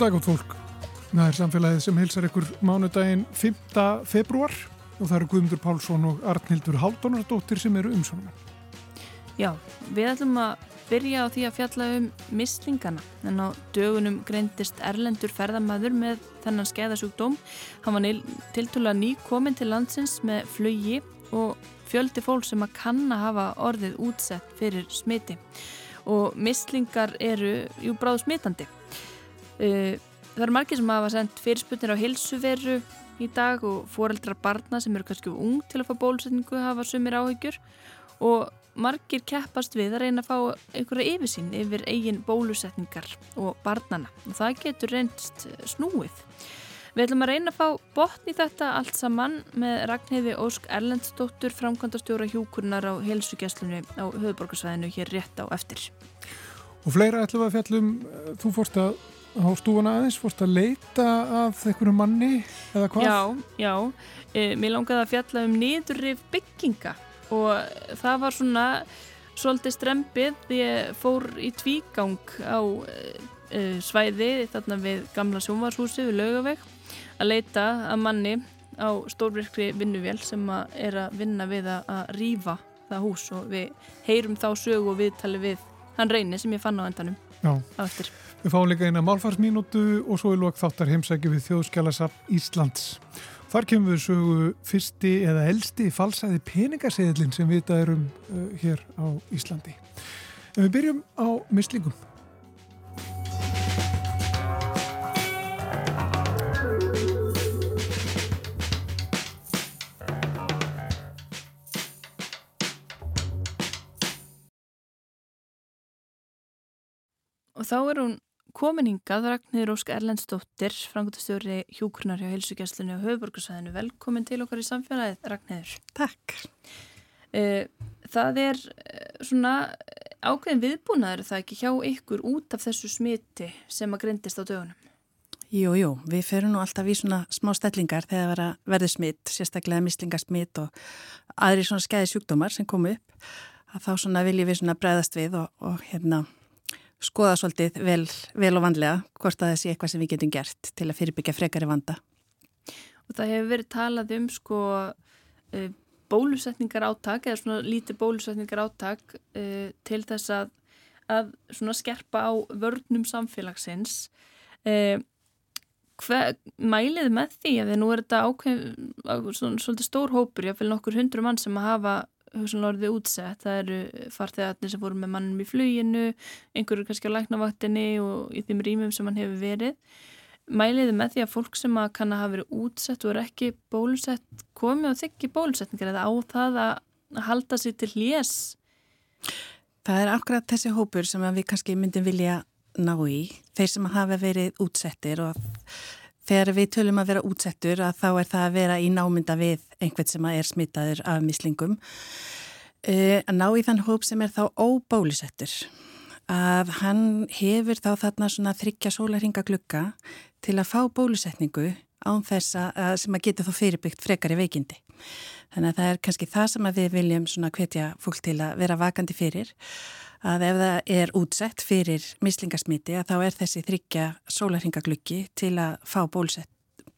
Dag átt fólk. Það er samfélagið sem hilsar ykkur mánudaginn 5. februar og það eru Guðmundur Pálsson og Arnhildur Haldónardóttir sem eru umsónum. Já, við ætlum að byrja á því að fjalla um mislingana en á dögunum greindist Erlendur ferðamæður með þennan skeiðasjúkdóm. Hann var tiltúlega ný komin til landsins með flugi og fjöldi fólk sem að kann að hafa orðið útsett fyrir smiti og mislingar eru jú bráð smitandi. Uh, það eru margir sem hafa sendt fyrirsputnir á hilsuveru í dag og foreldrar barna sem eru kannski ung til að fá bólusetningu hafa sumir áhyggjur og margir keppast við að reyna að fá einhverja yfirsýn yfir eigin bólusetningar og barnana og það getur reynst snúið. Við ætlum að reyna að fá botn í þetta allt saman með Ragnheiði Ósk Erlendsdóttur, framkvæmdastjóra hjúkurnar á helsugjastlunni á höfuborgarsvæðinu hér rétt á eftir. Og fleira ætlum að fjallum, þú fórst að á stúfana aðeins, fórst að leita af einhverju manni eða hvað? Já, já, e, mér langaði að fjalla um niðurrif bygginga og það var svona svolítið strempið því ég fór í tvígang á e, svæði þarna við gamla sjónvarshúsi við laugaveg að leita að manni á stórvirkri vinnuvél sem að er að vinna við að rýfa það hús og við heyrum þá sögu og viðtali við hann reyni sem ég fann á endanum Já, við fáum líka eina málfarsmínútu og svo er lók þáttar heimsækju við þjóðskjálasafn Íslands. Þar kemur við sögu fyrsti eða elsti falsæði peningaseðlinn sem við það erum uh, hér á Íslandi. En við byrjum á mislingum. Og þá er hún kominingað Ragnhildur Ósk Erlendsdóttir, frangotastjóri hjúkurnar hjá helsugjastlunni og höfuborgarsæðinu. Velkomin til okkar í samfélagið, Ragnhildur. Takk. Eh, það er eh, svona ákveðin viðbúnaður það ekki hjá ykkur út af þessu smiti sem að grindist á dögunum? Jú, jú, við ferum nú alltaf í svona smá stellingar þegar verður smitt, sérstaklega mislingasmitt og aðri svona skæði sjúkdómar sem komu upp. Að þá svona viljum við svona bregðast við og, og hérna skoða svolítið vel, vel og vanlega hvort að það sé eitthvað sem við getum gert til að fyrirbyggja frekari vanda. Og það hefur verið talað um sko uh, bólusetningar áttak eða svona lítið bólusetningar áttak uh, til þess að, að svona skerpa á vörnum samfélagsins. Uh, hver, mælið með því að því nú er þetta ákveð svolítið stór hópur, fylg nokkur hundru mann sem að hafa hugsanlega orðið útsett, það eru farþegarnir sem voru með mannum í fluginu einhverju kannski á læknavaktinni og í þeim rýmum sem hann hefur verið. Mæliði með því að fólk sem að kann að hafa verið útsett og er ekki bólusett komið og þykki bólusetningar eða á það að halda sér til hljés Það er akkurat þessi hópur sem við kannski myndum vilja ná í, þeir sem hafa verið útsettir og þegar við tölum að vera útsettur að þá er það að vera í námynda við einhvern sem er smitaður af mislingum uh, að ná í þann hóp sem er þá óbólusettur að hann hefur þá þarna svona þryggja sólarhinga glukka til að fá bólusetningu án þess að sem að geta þá fyrirbyggt frekar í veikindi. Þannig að það er kannski það sem við viljum svona hvetja fólk til að vera vakandi fyrir að ef það er útsett fyrir mislingasmiti að þá er þessi þryggja sólarhingagluggi til að fá bóluset,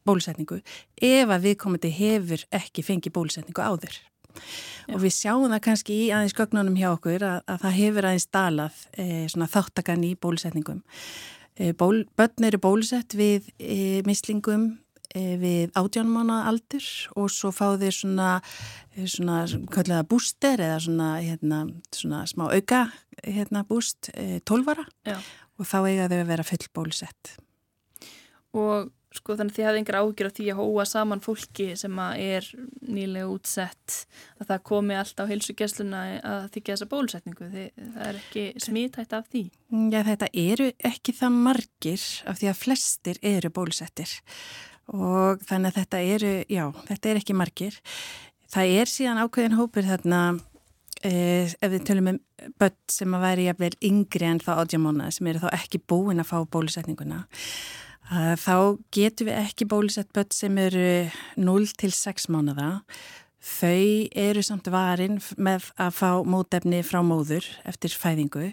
bólusetningu ef að viðkomandi hefur ekki fengið bólusetningu áður. Já. Og við sjáum það kannski í aðeins gögnunum hjá okkur að, að það hefur aðeins dalað e, þáttakan í bólusetningum. E, ból, börn eru bólusett við e, mislingum við átjónumána aldur og svo fá þeir svona, eh, svona kallega búster eða svona, hérna, svona smá auka hérna, búst, e, tólvara Já. og þá eiga þau að vera full bólusett. Og sko þannig að þið hafði yngra ágjör af því að hóa saman fólki sem er nýlega útsett að það komi alltaf á heilsugjæsluna að þykja þessa bólusetningu þið, það er ekki smítætt af því Já þetta eru ekki það margir af því að flestir eru bólusettir og þannig að þetta eru, já, þetta er ekki margir. Það er síðan ákveðin hópur þarna eh, ef við tölum um börn sem að væri jafnvel yngri en þá átjámóna sem eru þá ekki búin að fá bólusetninguna. Þá getur við ekki bólusett börn sem eru 0 til 6 mánuða. Þau eru samt varin með að fá mótefni frá móður eftir fæðingu.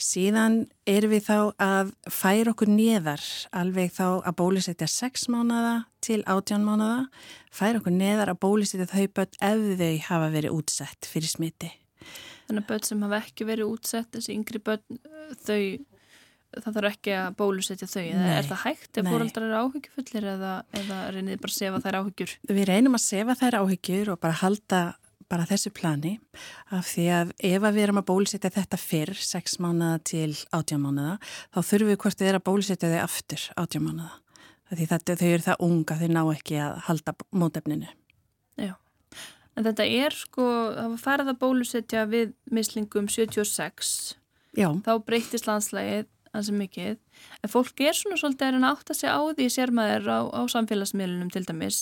Síðan erum við þá að færa okkur neðar alveg þá að bólusetja 6 mánada til 18 mánada, færa okkur neðar að bólusetja þau börn ef þau hafa verið útsett fyrir smiti. Þannig að börn sem hafa ekki verið útsett, þessi yngri börn, þau það þarf ekki að bólusetja þau eða er það hægt ef fóröldrar eru áhyggjufullir eða, eða reynið bara að sefa þær áhyggjur? Við reynum að sefa þær áhyggjur og bara halda bara þessu plani af því að ef að við erum að bólusetja þetta fyrr, 6 mánuða til 18 mánuða, þá þurfum við hvort við erum að bólusetja þau aftur 18 mánuða. Því þetta, þau eru það unga, þau ná ekki að halda mótefninu. Já, en þetta er sko, það var farið að bólusetja við mislingum 76, Já. þá breytist landslægið ansi mikið, en fólk er svona svolítið að reyna átt að segja á því sérmaður á, á samfélagsmiðlunum til dæmis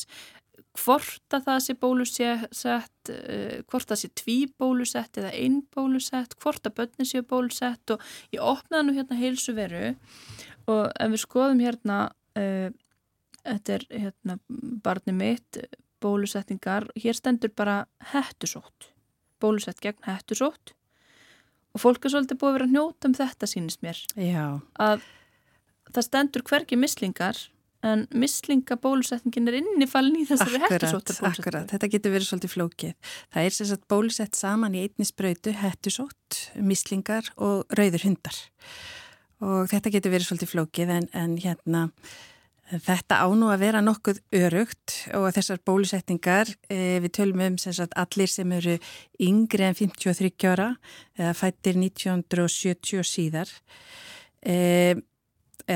hvort að það sé bólusett uh, hvort það sé tví bólusett eða einn bólusett, hvort að börnin séu bólusett og ég opnaði nú hérna heilsu veru og ef við skoðum hérna uh, þetta er hérna barni mitt bólusettingar, hér stendur bara hættusótt, bólusett gegn hættusótt og fólk er svolítið búið að vera að njóta um þetta sínist mér Já. að það stendur hverki mislingar en mislingabólusetningin er innifalinn í þessari hættusóttar bólusetningu. Akkurat, þetta getur verið svolítið flókið. Það er sagt bólusett saman í einni spröytu, hættusótt, mislingar og rauður hundar og þetta getur verið svolítið flókið en, en hérna Þetta ánú að vera nokkuð örugt og þessar bólusetningar, e, við tölum um sagt, allir sem eru yngri en 53 ára, eða fættir 1970 og síðar, e,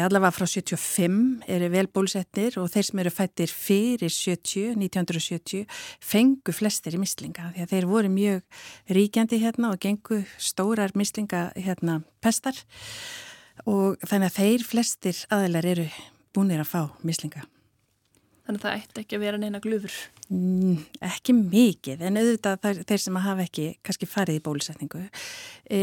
allavega frá 75 eru vel bólusetnir og þeir sem eru fættir fyrir 70, 1970, fengu flestir í mislinga því að þeir voru mjög ríkjandi hérna og gengu stórar mislinga hérna pestar og þannig að þeir flestir aðlar eru búinir að fá mislinga. Þannig að það ætti ekki að vera neina glufur? Mm, ekki mikið, en auðvitað þeir sem hafa ekki kannski farið í bólusetningu. E,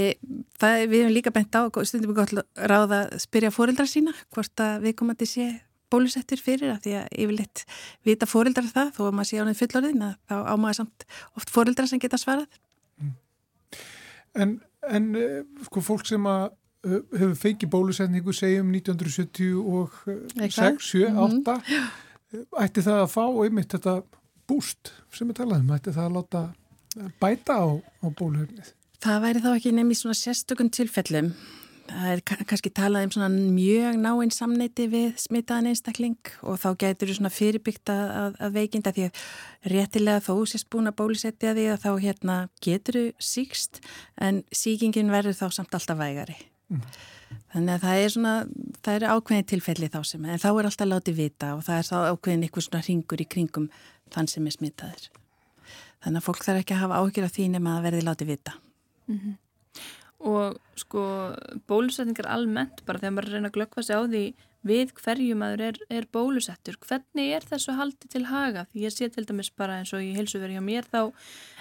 það, við hefum líka bent á, stundum við gott ráða að spyrja fóreldra sína hvort að við að sé bólusettir fyrir að því að yfirleitt vita fóreldrar það, þó að maður sé ánum fullorðin að þá ámaður samt oft fóreldra sem geta svarað. Mm. En, en eh, sko fólk sem að hefur fengið bólusetningu segjum 1970 og 6, 7, 8 ætti það að fá einmitt þetta búst sem við talaðum, ætti það að láta bæta á, á bóluhefnið? Það væri þá ekki nefnir svona sérstökun tilfellum það er kannski talað um svona mjög náinn samneiti við smitaðan einstakling og þá getur þú svona fyrirbyggt að, að veikinda því að réttilega þó sést búin að bólusetja því að þá hérna getur þú síkst en síkingin verður þá samt alltaf vægari Mm. Þannig að það er svona, það er ákveðin tilfelli þá sem, en þá er alltaf látið vita og það er þá ákveðin eitthvað svona ringur í kringum þann sem er smitaður. Þannig að fólk þarf ekki að hafa áhyggjur af því nema að verði látið vita. Mm -hmm. Og sko bólusetningar almennt, bara þegar maður reyna að glöggva sig á því við hverju maður er, er bólusettur, hvernig er þessu haldi til haga? Því ég sé til dæmis bara eins og ég hilsu verið hjá mér, þá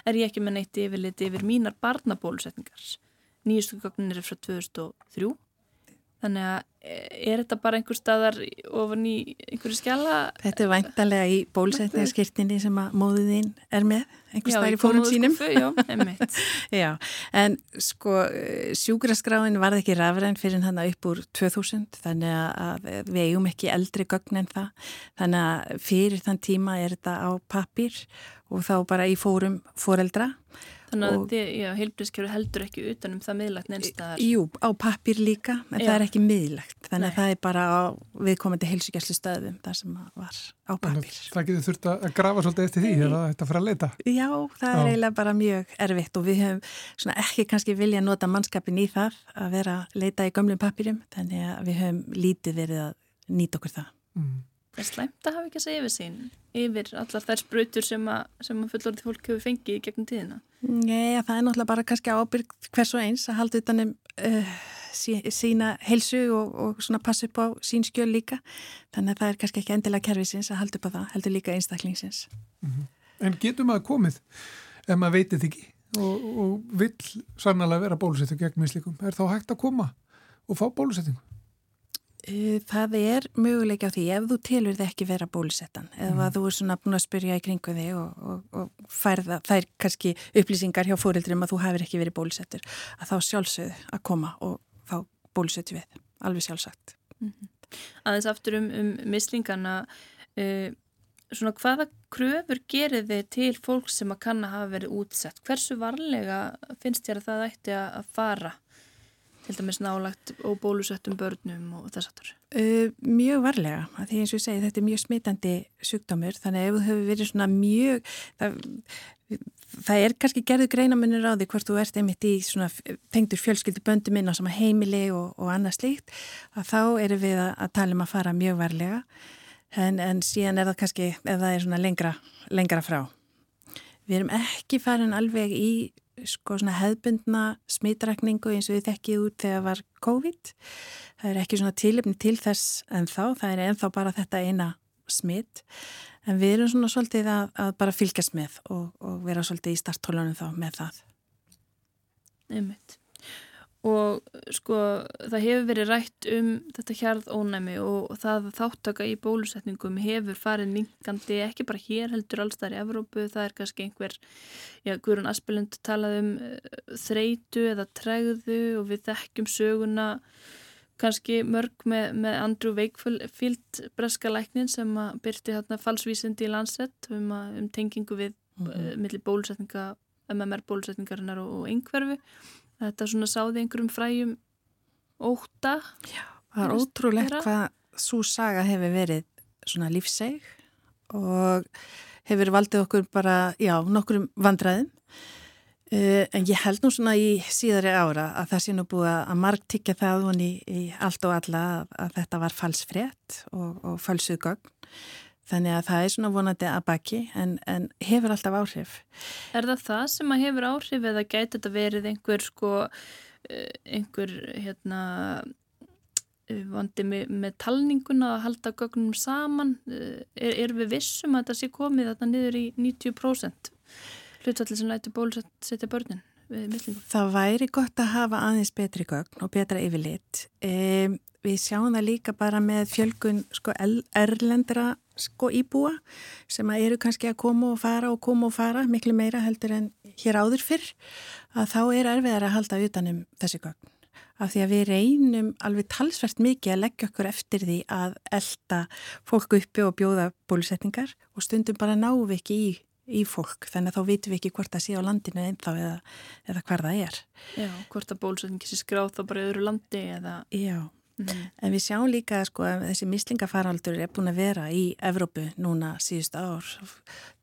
er ég ekki með neitt yfirlit yfir mínar barnabólusetningar nýjustu gögnin er frá 2003 þannig að er þetta bara einhver staðar ofan í einhverju skjala? Þetta er væntalega í bólusetningarskirtinni sem að móðiðinn er með einhver staðar í fórum sínum. Já, já, en sko sjúkraskráin var ekki rafræn fyrir hann upp úr 2000 þannig að við eigum ekki eldri gögn en það. Þannig að fyrir þann tíma er þetta á pappir og þá bara í fórum fóreldra Þannig að heilbríðskjöru heldur ekki utanum það miðlagt neinstæðar? Jú, á pappir líka, en Já. það er ekki miðlagt. Þannig Nei. að það er bara á viðkomandi heilsugjæslu stöðum þar sem var á pappir. Það getur þurft að grafa svolítið eftir því eða þetta fyrir að leita? Já, það er Já. eiginlega bara mjög erfitt og við höfum ekki kannski vilja að nota mannskapin í það að vera að leita í gömlum pappirum, þannig að við höfum lítið verið að nýta okkur það. Mm. Er slæmt að hafa ekki að segja yfir sín yfir allar þær sprutur sem að, að fullorðið fólk hefur fengið gegnum tíðina? Nei, það er náttúrulega bara kannski ábyrg hvers og eins að halda utanum uh, sí, sína helsu og, og svona passa upp á sín skjöl líka þannig að það er kannski ekki endilega kervisins að halda upp á það, heldur líka einstaklingsins mm -hmm. En getur maður komið ef maður veitir þig ekki og, og vill sannlega vera bólusettu gegn mislíkum, er þá hægt að koma og fá bólusettingu? Eh, það er möguleika á því ef þú tilur þið ekki vera bólusettan eða mm. þú er svona búin að spyrja í kringu þig og, og, og færða, það er kannski upplýsingar hjá fórildrum að þú hefur ekki verið bólusettur að þá sjálfsögðu að koma og þá bólusetju við, alveg sjálfsagt. Mm -hmm. Aðeins aftur um, um mislingana, uh, svona hvaða kröfur gerir þið til fólk sem að kann að hafa verið útsett? Hversu varlega finnst þér að það ætti að fara? Til dæmis nálagt og bólusettum börnum og þess aftur? Uh, mjög varlega, því eins og ég segi þetta er mjög smitandi sjúkdómur þannig ef þú hefur verið svona mjög það, það er kannski gerðu greinamunir á því hvort þú ert einmitt í svona tengdur fjölskyldu böndu minna sem að heimili og, og annað slíkt að þá eru við að, að tala um að fara mjög varlega en, en síðan er það kannski ef það er svona lengra, lengra frá Við erum ekki farin alveg í sko svona hefbundna smitrakningu eins og við þekkið út þegar var COVID. Það er ekki svona tilöfni til þess en þá, það er ennþá bara þetta eina smitt. En við erum svona svolítið að, að bara fylgjast með og, og vera svolítið í starthólunum þá með það. Einmitt og sko það hefur verið rætt um þetta hjarð ónæmi og það þáttaka í bólusetningum hefur farið mingandi ekki bara hér heldur alls þar í Evrópu, það er kannski einhver já, Guðrún Aspelund talað um uh, þreitu eða tregðu og við þekkjum söguna kannski mörg með, með Andrew Wakefield breska læknin sem að byrti hérna falsvísindi í landsett um, um tengingu við mm -hmm. uh, millir bólusetninga MMR bólusetningarinnar og, og einhverfu þetta svona sáði einhverjum fræjum óta Já, það er ótrúlegt hvað svo saga hefur verið svona lífseg og hefur valdið okkur bara, já, nokkur vandræðum. Uh, en ég held nú svona í síðari ára að það sé nú búið að marg tikka það honni í allt og alla að, að þetta var falsfrétt og, og falsuðgögn Þannig að það er svona vonandi að baki en, en hefur alltaf áhrif. Er það það sem að hefur áhrif eða gæti þetta verið einhver sko, eh, einhver hérna eh, vandi með, með talninguna að halda gögnum saman? Eh, er, er við vissum að þetta sé komið þarna niður í 90% hlutvallir sem læti bólusetja börnin? Það væri gott að hafa aðeins betri gögn og betra yfirlit. E, við sjáum það líka bara með fjölgun sko, erlendra sko, íbúa sem eru kannski að koma og fara og koma og fara miklu meira heldur en hér áður fyrr að þá er erfiðar að halda utanum þessi gögn. Af því að við reynum alveg talsvert mikið að leggja okkur eftir því að elda fólk uppi og bjóða bólusetningar og stundum bara náum við ekki í í fólk, þannig að þá vitum við ekki hvort það sé á landinu ennþá eða, eða hver það er. Já, hvort að bólusetningi sé skráð þá bara öðru landi eða... Já, mm. en við sjáum líka sko að þessi mislingafaraldur er búin að vera í Evrópu núna síðust ár.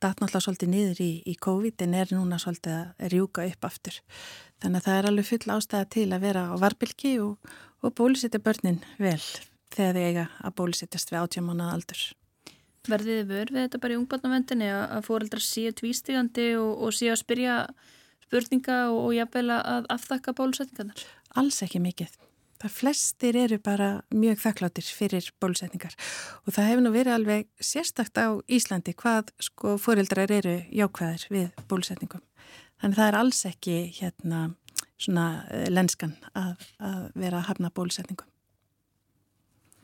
Dat náttúrulega svolítið niður í, í COVID en er núna svolítið að rjúka upp aftur. Þannig að það er alveg full ástæða til að vera á varbilki og, og bólusetja börnin vel þegar þau eiga að bólusetjast við átjámanað aldur. Verðið þið vörð við þetta bara í ungbarnavendinni að fóreldrar séu tvístigandi og, og séu að spyrja spurninga og, og jafnvel að aftakka bólusetningarnar? Alls ekki mikið. Það flestir eru bara mjög þakkláttir fyrir bólusetningar og það hefur nú verið alveg sérstakt á Íslandi hvað sko fóreldrar eru jákvæðir við bólusetningum. Þannig það er alls ekki hérna svona eh, lenskan að, að vera að hafna bólusetningum.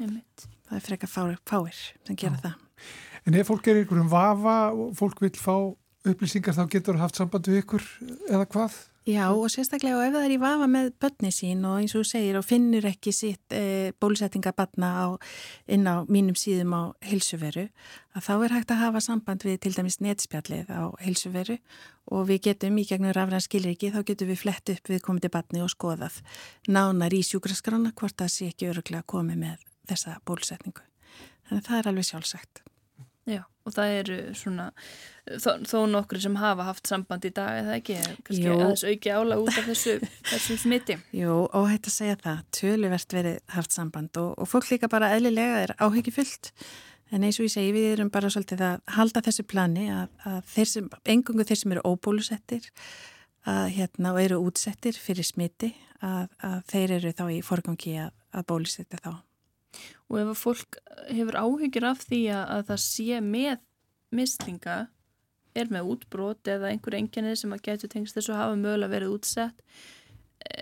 Það er frekar fáir sem gera Já. það. En ef fólk er ykkur um vafa og fólk vil fá upplýsingar þá getur það haft samband við ykkur eða hvað? Já og sérstaklega og ef það er í vafa með börni sín og eins og segir og finnur ekki sitt e, bólusettingabanna inn á mínum síðum á hilsuveru að þá er hægt að hafa samband við til dæmis netspjallið á hilsuveru og við getum í gegnum rafræðan skilriki þá getum við flett upp við komið til banni og skoðað nánar í sjúkraskrána hvort það sé ekki öruglega komið með þessa bólusetningu. Þannig að það er alveg sjálfsagt. Og það eru svona þó, þó nokkru sem hafa haft samband í dag eða ekki, kannski Jú. að þessu auki ála út af þessu, þessu smiti. Jú, og hægt að segja það, töluvert verið haft samband og, og fólk líka bara eðlilega er áhyggjufullt en eins og ég segi, við erum bara svolítið að halda þessu plani að, að þeir sem, engungu þeir sem eru óbólusettir að hérna og eru útsettir fyrir smiti að, að þeir eru þá í forgangi að, að bólusetja þá. Og ef að fólk hefur áhyggjur af því að, að það sé með mislinga, er með útbrót eða einhver enginni sem að getur tengst þess að hafa mögulega verið útsett,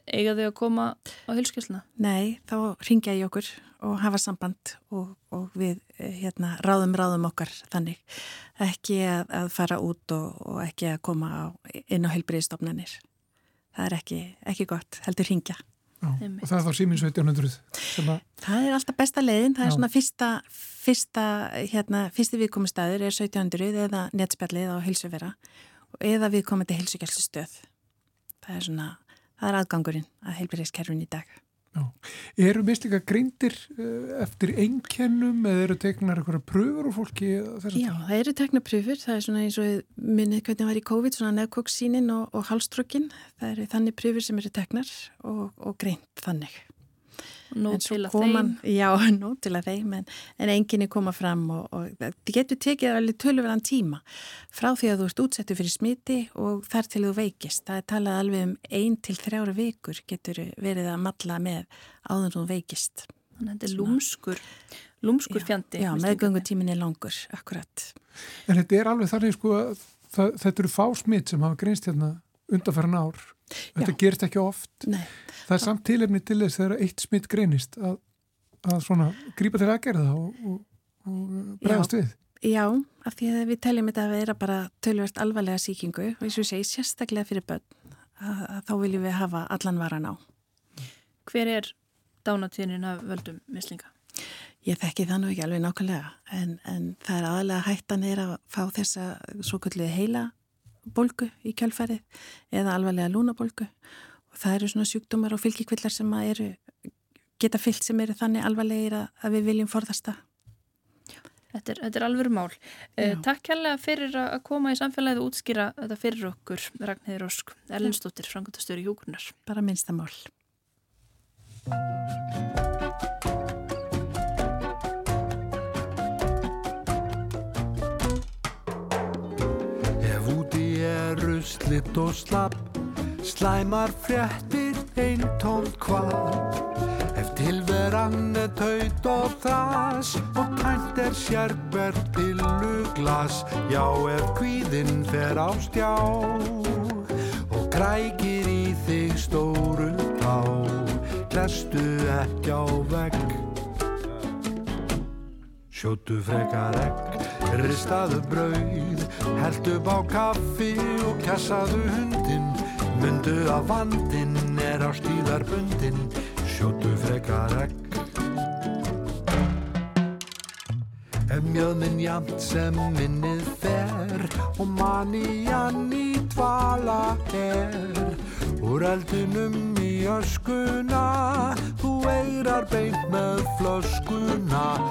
eiga þau að koma á hilskjölduna? Nei, þá ringja ég okkur og hafa samband og, og við hérna, ráðum ráðum okkar þannig. Ekki að, að fara út og, og ekki að koma á, inn á heilbriðstofnanir. Það er ekki, ekki gott, heldur ringja. Og það er þá símins 1700 að... Það er alltaf besta leiðin, það er Já. svona fyrsta, fyrsta hérna, fyrsti viðkomistæður er 1700 eða netspjallið á hilsuvera eða viðkomandi hilsugjálsistöð það er svona, það er aðgangurinn að heilbyrðiskerfin í dag Já. Eru misleika greindir eh, eftir einkennum eða eru tegnar eitthvað pröfur úr fólki? Já, það eru tegnar pröfur, það er svona eins og minnið hvernig það var í COVID, svona nefnkóksínin og, og halströkin, það eru þannig pröfur sem eru tegnar og, og greint þannig. Nót til að koman, þeim. Já, nót til að þeim, en, en enginni koma fram og, og það getur tekið alveg tölverðan tíma frá því að þú ert útsettu fyrir smiti og þar til þú veikist. Það er talað alveg um ein til þrjára vikur getur verið að matla með áður þú veikist. Þannig að þetta er lúmskur, lúmskur fjandi. Já, meðgöngutímin er langur, akkurat. En þetta er alveg þannig sko að það, þetta eru fá smitt sem hafa greinst hérna undanferðan ár Þetta Já. gerist ekki oft. Nei. Það er samt tilefni til þess þegar eitt smitt greinist að, að svona grípa til aðgerða og, og, og bregðast við. Já, af því að við teljum þetta að vera bara tölverst alvarlega síkingu og eins og segi sérstaklega fyrir börn að, að þá viljum við hafa allan varan á. Hver er dánatíðnin af völdum mislinga? Ég þekki það nú ekki alveg nákvæmlega en, en það er aðalega hættan er að fá þessa svo kallið heila bólgu í kjálfærið eða alvarlega lúnabólgu og það eru svona sjúkdómar og fylgjikvillar sem eru, geta fyllt sem eru þannig alvarlegir að, að við viljum forðast það. Þetta er, er alveg mál. Eh, takk kærlega fyrir að koma í samfélagið og útskýra þetta fyrir okkur, Ragnhildur Ósk, Erlendstóttir, frangotastöru Hjókunar. Bara minnstamál. Ruslitt og slapp Slæmar fréttir einn tónt hvað Ef tilveran er taut og þas Og tænt er sérber til luglas Já, ef kvíðinn fer á stjá Og grækir í þig stóru tá Glestu ekki á vegg Sjótu frekar egg Ristaðu brauð, held upp á kaffi og kassaðu hundin Mundu að vandin er á stíðarbundin, sjótu frekar ekk Ef mjöðminn jamt sem minnið fer og manni jann í dvala er. Úr eldunum í öskuna, þú eirar beint með flöskuna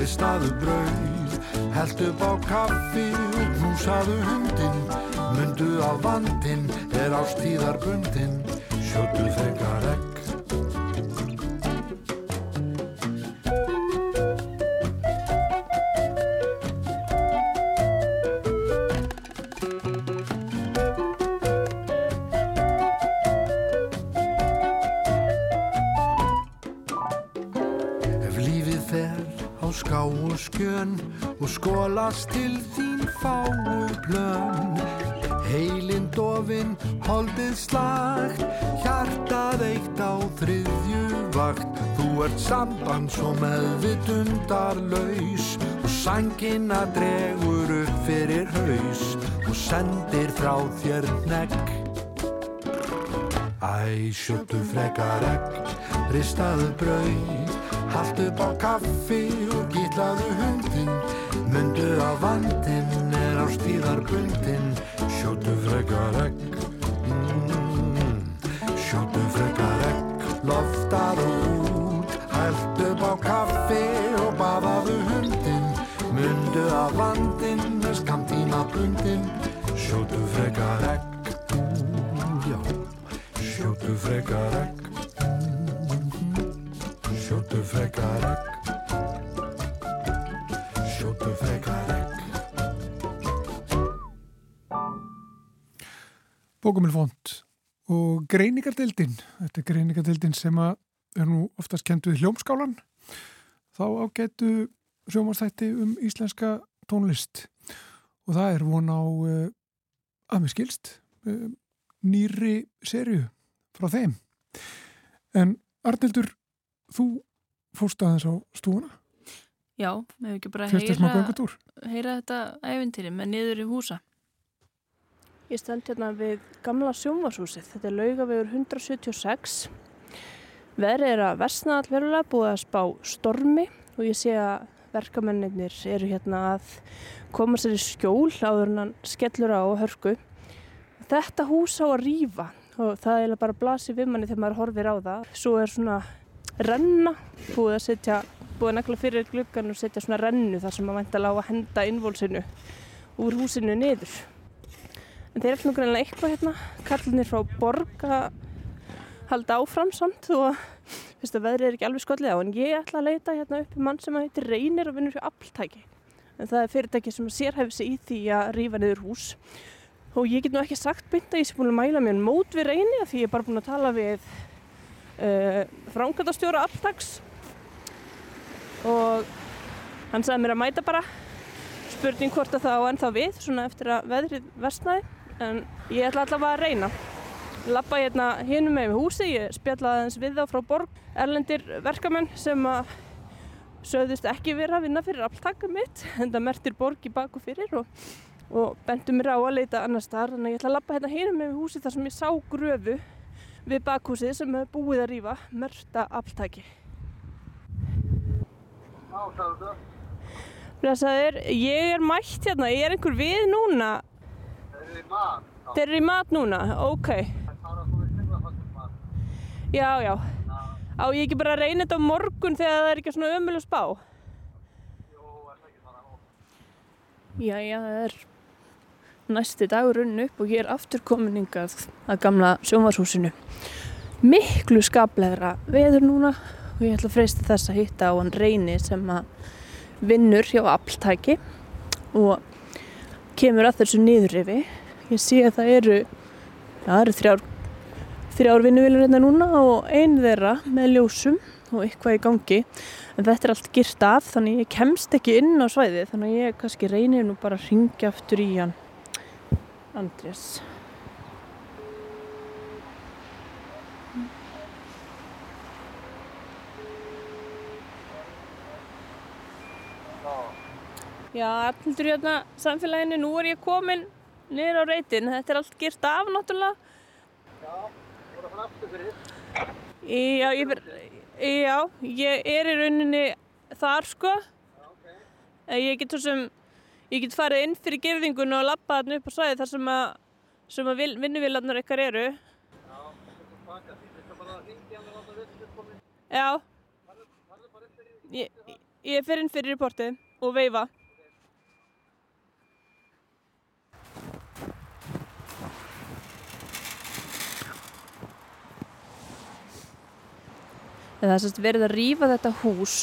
ristaðu brauð. Held upp á kaffi og knúsaðu hundin mundu að vandin er á stíðarbundin Sjótu frekar egg meðvitundar laus Og sangina dregur upp fyrir haus Og sendir frá þér negg Æ, sjötu frekar egg, ristaðu brauð Haldt upp á kaffi og gítlaðu hundin Mundu að vandin er á stíðarbundin Sjótu frekar ekk Bókumilfond og greiningardeildin, þetta er greiningardeildin sem er nú oftast kent við hljómskálan, þá ágætu sjómanstætti um íslenska tónlist og það er von á uh, að mér skilst uh, nýri serju frá þeim. En Arnildur, þú fórst aðeins á stúuna? Já, við hefum ekki bara heyra, heyra þetta æfintýri með niður í húsa. Ég stend hérna við gamla sjónvarshúsið. Þetta er laugavegur 176. Verið er að versna allverulega, búið að spá stormi og ég sé að verkamennir eru hérna að koma sér í skjól áður hann skellur á hörku. Þetta hús á að rýfa og það er bara að blasi við manni þegar maður horfir á það. Svo er svona renna, búið að setja, búið að negla fyrir gluggan og setja svona rennu þar sem maður vænta að lága að henda innvolsinu úr húsinu niður. En þeir eru alltaf greinlega eitthvað hérna, kallinir frá borg að halda áfram samt og Fyrst að veðrið er ekki alveg skollið á. En ég ætla að leita hérna upp í mann sem að heitir Reynir og vinnur hjá Appeltæki. En það er fyrirtæki sem sérhæfi sig í því að rýfa niður hús. Og ég get nú ekki sagt bynda, ég sé búin að mæla mér mót við Reyni því ég er bara búin að tala við uh, fránkvæmtastjóra Appeltæks og hann sagði mér að mæta bara. Spurning hvort að það á ennþá við svona eftir að veðrið vestnaði en ég ætla allavega að reyna lappa hérna hinum með húsi, ég spjallaði aðeins við þá frá borg, erlendir verkamenn sem að sögðust ekki vera að vinna fyrir alltakka mitt, en það mertir borg í baku fyrir og, og bentu mér á að leita annar staðar, þannig að ég ætla að lappa hérna hinum með húsi þar sem ég sá gröfu við bakhúsið sem hefur búið að rýfa merta alltaki. Blesaður, ég er mætt hérna, ég er einhver við núna. Eru í mat. Þeir eru í mat núna, ok. Já, já. Á ég ekki bara að reyna þetta á morgun þegar það er ekki svona ömuleg spá? Jú, er það ekki þannig á? Já, já, það er næsti dagur runn upp og ég er aftur komin yngað að gamla sjónvarshúsinu. Miklu skaplegra veður núna og ég ætla að freysta þess að hitta á hann reyni sem að vinnur hjá Appeltæki og kemur að þessu niðurrifi. Ég sé að það eru, það eru þrjár þrjár vinnuvílur hérna núna og einn þeirra með ljósum og eitthvað í gangi. En þetta er allt girt af þannig ég kemst ekki inn á svæði þannig ég kannski reynir nú bara að ringja aftur í hann. Andrés. Já, allur hérna samfélaginu, nú er ég komin niður á reytin, þetta er allt girt af náttúrulega Já, ég, já, ég er í rauninni þar sko. Ég get, sem, ég get farið inn fyrir gerðingun og lappa þarna upp á svæði þar sem að, sem að vinnuvílarnar ykkar eru. Já, ég, ég fer inn fyrir reportið og veifa. Það er sérst verið að rýfa þetta hús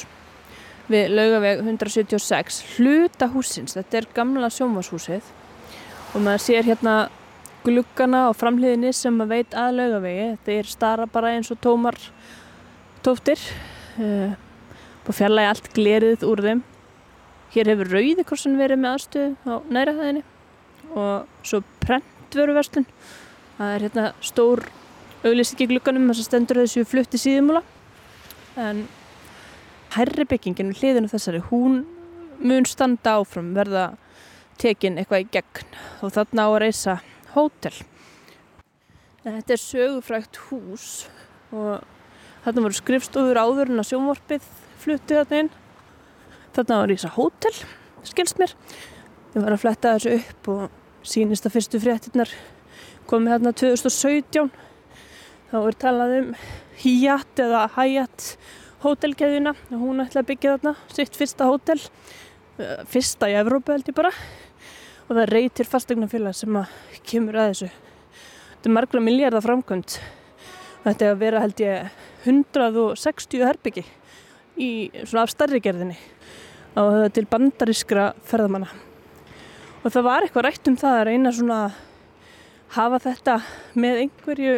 við laugaveg 176, hluta húsins, þetta er gamla sjónvashúsið og maður sér hérna gluggana á framhliðinni sem maður veit að laugavegi, þetta er stara bara eins og tómar tóftir uh, og fjarlægi allt glerið úr þeim. Hér hefur Rauðikorsun verið með aðstöðu á næraðinni og svo Prentveruverslun, það er hérna stór auglýsiki glugganum þess að stendur þessu flutti síðumúla en herri byggingin hliðinu þessari, hún mun standa áfram verða tekin eitthvað í gegn og þarna á að reysa hótel. Þetta er sögufrækt hús og þarna voru skrifstofur áður en að sjónvarpið flutti þarna inn. Þarna á að reysa hótel, skilst mér. Ég var að fletta þessu upp og sínist að fyrstu fréttinnar komið þarna 2017. Þá er talað um Hyatt eða Hyatt hótelkeðuna og hún ætla að byggja þarna sitt fyrsta hótel eh, fyrsta í Evrópu held ég bara. Og það reytir fastegnafélag sem að kemur að þessu. Þetta er margra miljardar framkvæmt þetta er að vera held ég 160 herbyggi í svona af starri gerðinni og er til bandarískra ferðamanna. Og það var eitthvað rætt um það að reyna svona hafa þetta með einhverju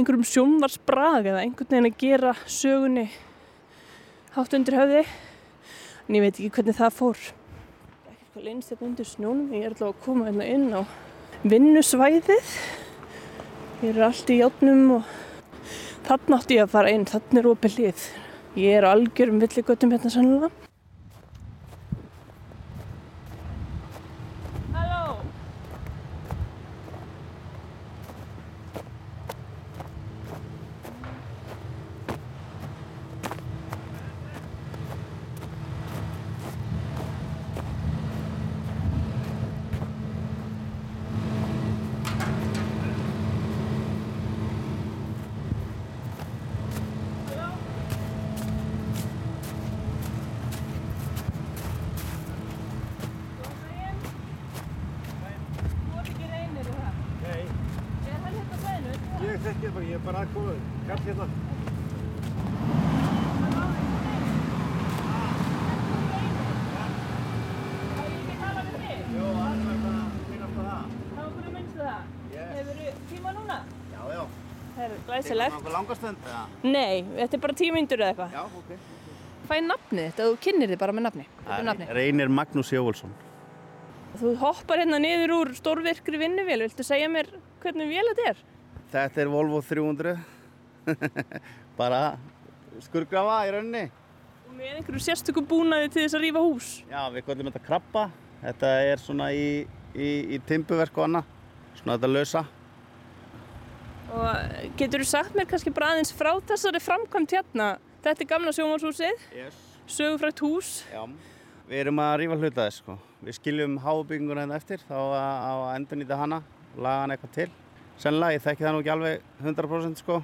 einhverjum sjónvarsbrag eða einhvern veginn að gera sögunni hátt undir höfði. En ég veit ekki hvernig það fór. Eitthvað leinst þetta undir snjónum? Ég er alltaf að koma hérna inn á vinnusvæðið. Hér er allt í játnum og Þann átti ég að fara inn, þann er opið hlið. Ég er á algjörum villigötum hérna sannlega. Halló! Þú ert ekki reynir í það? Nei, Er hann hérna á svæðinu? veistu það? ég þekki það bara, ég er bara aðkomið, kall hérna. Á ég ekki að tala við þig? Jó, alveg að finnast á það. Þá okkur minnstu það? Yes. Hefur þú tíma núna? Já, já. Það er glæsilegt. Tekur langastund, eða? Nei, þetta er bara tíu myndur eða eitthvað. Já, ok. Hvað er nafnið þetta? Þú kynir þið bara með nafni. Þetta er nafni. Reynir Magnús Jóvulsson. Þú hoppar hérna niður úr stórvirkri vinnuvél. Viltu segja mér hvernig vél þetta er? Þetta er Volvo 300. bara skurgrafa í rauninni. Og með einhverju sérstöku búnaði til þess að rífa hús. Já, við kallum þetta krabba. Þetta er svona í, í, í timbuverk og annað. Svona þetta lausa. Og getur þú sagt mér kannski bara aðeins frá þessari framkvæmt hérna? Þetta er gamla sjónvarshúsið, Yes. sögufrækt hús. Já, við erum að rífa hluta þess sko. Við skiljum hábygginguna hérna eftir, þá að, endur nýta hana laga hana eitthvað til. Sennilega, ég þekki það nú ekki alveg 100% sko.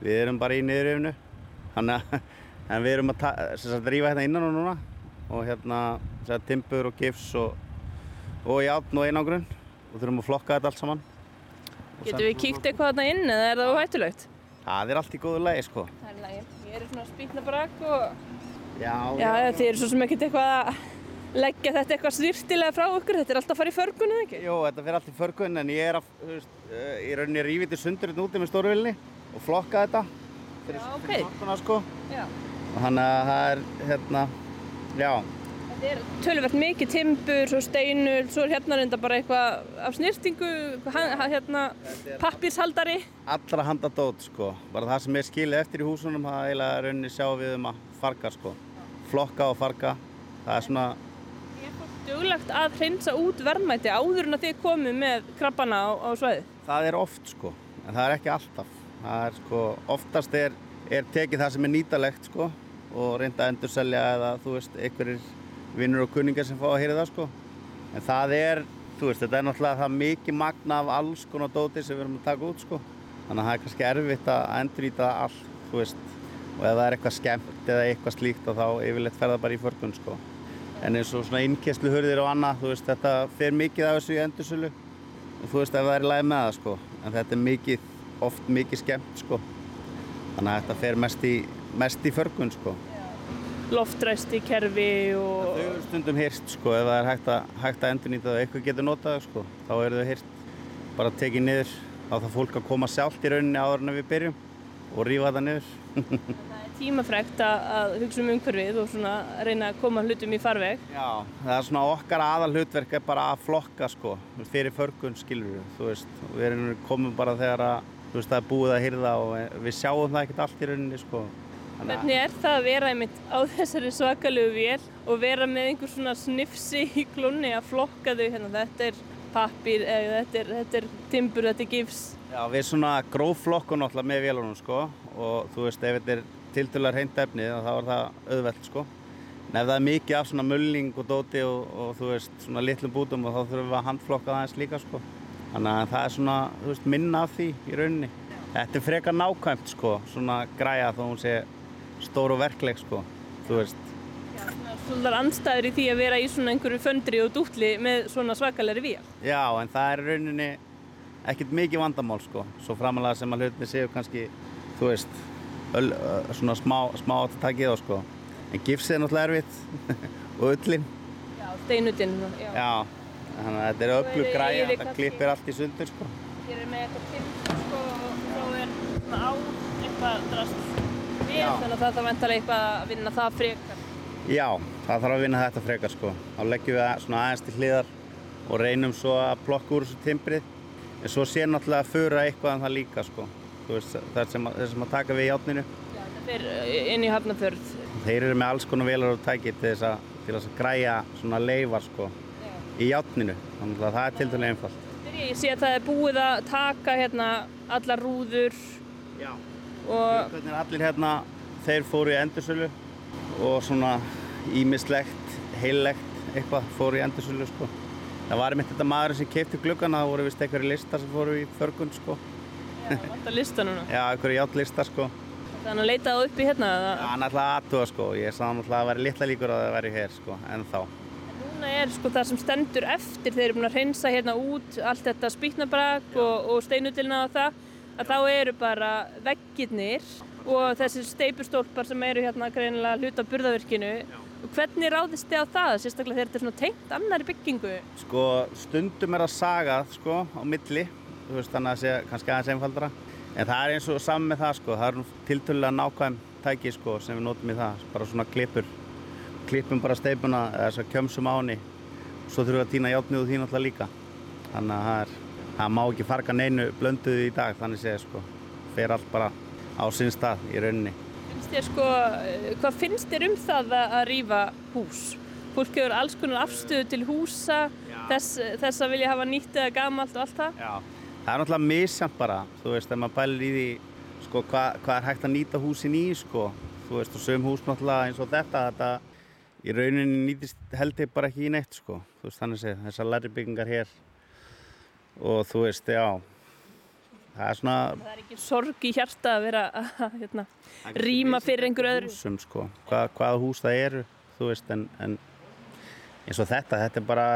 Við erum bara í að, en við erum að rífa hérna innan og núna og hérna, timbur og gifs og, og játn og einangrun og þurfum að flokka þetta allt saman. Getur við kíkt eitthvað þarna inn eða er það hættulegt? Það er allt í góðu lagi sko. Það er lægir. Ég er svona spýtnabrak og... Já, Já, þið eru svo sem ekkert eitthvað að leggja þetta eitthvað styrtilega frá okkur. Þetta er alltaf að fara í förgun eða ekki? Jó, þetta fyrir allt í förgun en ég er að, þú veist, uh, í rauninni rífið til sundur hérna úti með stórvilni og flokka þetta fyrir, Já, ok. fyrir nokkuna sko Já. og þannig að það er, hérna, já, Þetta er töluvert mikið timbur, svo steinul, svo er hérna reynda bara eitthvað af hann- hérna pappírshaldari. allra handa dót sko, bara það sem er skilið eftir í húsunum það er eiginlega rauninni sjá við um að farga sko, flokka og farga, það er svona, duglegt að hreinsa út verðmæti áður en að þið komið með krabbana á, á svæði? það er oft sko, en það er ekki alltaf, er sko, oftast er, er tekið það sem er nýtalegt sko og reynda að endurselja eða þú veist, einhverjir vinnur og kunningar sem fá að heyra það sko. En það er, þú veist, þetta er náttúrulega það mikið magna af alls konar dóti sem við erum að taka út sko. Þannig að það er kannski erfitt að endurnýta það allt, þú veist. Og ef það er eitthvað skemmt eða eitthvað slíkt og þá yfirleitt fer það bara í förgun sko. En eins og svona innkesslu hurðir og annað, þú veist, þetta fer mikið af þessu í endursölu. Og þú veist, ef það er í lagi með það sko. En þetta er mikið, oft mikið skemmt sko. Þannig að þetta fer mest í, mest í förgun sko. Loftræsti kerfi Þau og... eru stundum hýrst sko, ef það er hægt að, hægt að endurnýta það, eitthvað getur notað það, sko, þá eru þau hýrst bara tekið niður, þá þarf fólk að koma sjálft í rauninni áður en við byrjum og rífa það niður. Það er tímafrekt að, að hugsa um umhverfið og svona reyna að koma hlutum í farveg. Já, það er svona okkar aðal hlutverk er bara að flokka sko, fyrir förgun skilur við, þú veist, við erum komum bara þegar að, þú veist, það er búið að hýrða og við sjáum það ekkert allt í rauninni sko. Hvernig er það að vera einmitt á þessari svakalegu vél og vera með einhver svona snifsi í klunni að flokka þau hérna, þetta er pappir, eða þetta er, þetta er timbur, þetta er gifs. Já, við svona grófflokkun náttúrulega með vélunum sko og þú veist ef þetta er tildulega hreint efni þá er það auðvelt sko. En ef það er mikið af svona mulling og dóti og, og þú veist svona litlum bútum og þá þurfum við að handflokka það eins líka sko. Þannig að það er svona, veist, minna af því í rauninni. Þetta er frekar nákvæmt sko, svona græja þó hún sé stór og verkleg sko, þú veist. Svona anstæður í því að vera í svona einhverju föndri og dútli með svona svakalegri vél. Já, en það er rauninni ekkert mikið vandamál sko, svo framalega sem að hlutinni séu kannski, þú veist, öl, ö, svona smá, smá átt að taka í þá sko. En gifsið er náttúrulega erfitt og ullin, Já, steinutinn. Já. já, þannig að þetta er er- græja, það kannski- klippir allt í sundur sko. Hér er með eitthvað timbur sko og þá er svona á eitthvað drast Já. þannig að það þarf vantarlega eitthvað að vinna það frekar. Já, það þarf að vinna þetta frekar sko. Þá leggjum við að- svona aðeins til hliðar og reynum svo að plokka úr þessu timbrið. En svo sé náttúrulega að fura eitthvað en það líka sko. Veist, þar sem, að- sem að taka við játninu. Þetta er eh, inn í Hafnarfjörð. Þeir eru með alls konar velar og tæki til þess að, til þess að græja svona leifar sko í játninu. Þannig að það er til dæli einfalt. Ég sé að það er búið að taka hérna allar rúður Já. Og Hvernig allir hérna, þeir fóru í endursölu og svona ímislegt, heillegt eitthvað fóru í endursölu sko. Það var einmitt þetta maður sem keipti gluggana, það voru vist einhverju listar sem fóru í förgun sko. vantar lista núna. Já, einhverju játlistar sko. Þannig að leita það upp í hérna. Já, hann ætlaði aðtúa sko, ég sagði hann ætlaði að vera litla líkur að það væri hér sko, en þá. núna er sko það sem stendur eftir þeir eru búin að hreinsa hérna út allt þetta spýtnabrak og, og steinudilna og það að þá eru bara veggirnir og þessir steipustólpar sem eru hérna greinilega hluta burðavirkinu. Hvernig ráðist þið á það, sérstaklega þegar þetta er svona tengt annari byggingu? Sko, stundum er að saga sko á milli, þú veist þannig að það sé kannski aðeins einfaldara. En það er eins og saman með það sko, það er nú tiltölulega nákvæm tæki sko sem við notum í það, bara svona klippur. Klippum bara steipuna eða þess að kjömsum á henni. Svo þurfum við að týna játnið úr því náttúrulega líka. Þannig að það er, það má ekki farga neinu blönduðu í dag, þannig séð sko. Fer allt bara á sinn stað í rauninni. Finnst þér sko, eh, hvað finnst þér um það að, rýfa hús? Fólk hefur alls konar afstöðu til húsa, þess, þess að vilja hafa nýtt eða gamalt og allt það. Já, það er náttúrulega misjant bara, þú veist, ef maður bælir í því, sko, hvað, hvað er hægt að nýta húsin í, sko, þú veist, og sögum hús náttúrulega eins og þetta, þetta í rauninni nýtist held ég bara ekki í neitt, sko, þú veist, þannig séð, þessar læri byggingar hér og þú veist, já, það er svona Það er ekki sorg í hjarta að vera að hérna, rýma fyrir einhver öðru. húsum, sko, hvað, hvaða hús það eru, þú veist, en, en eins og þetta, þetta er bara,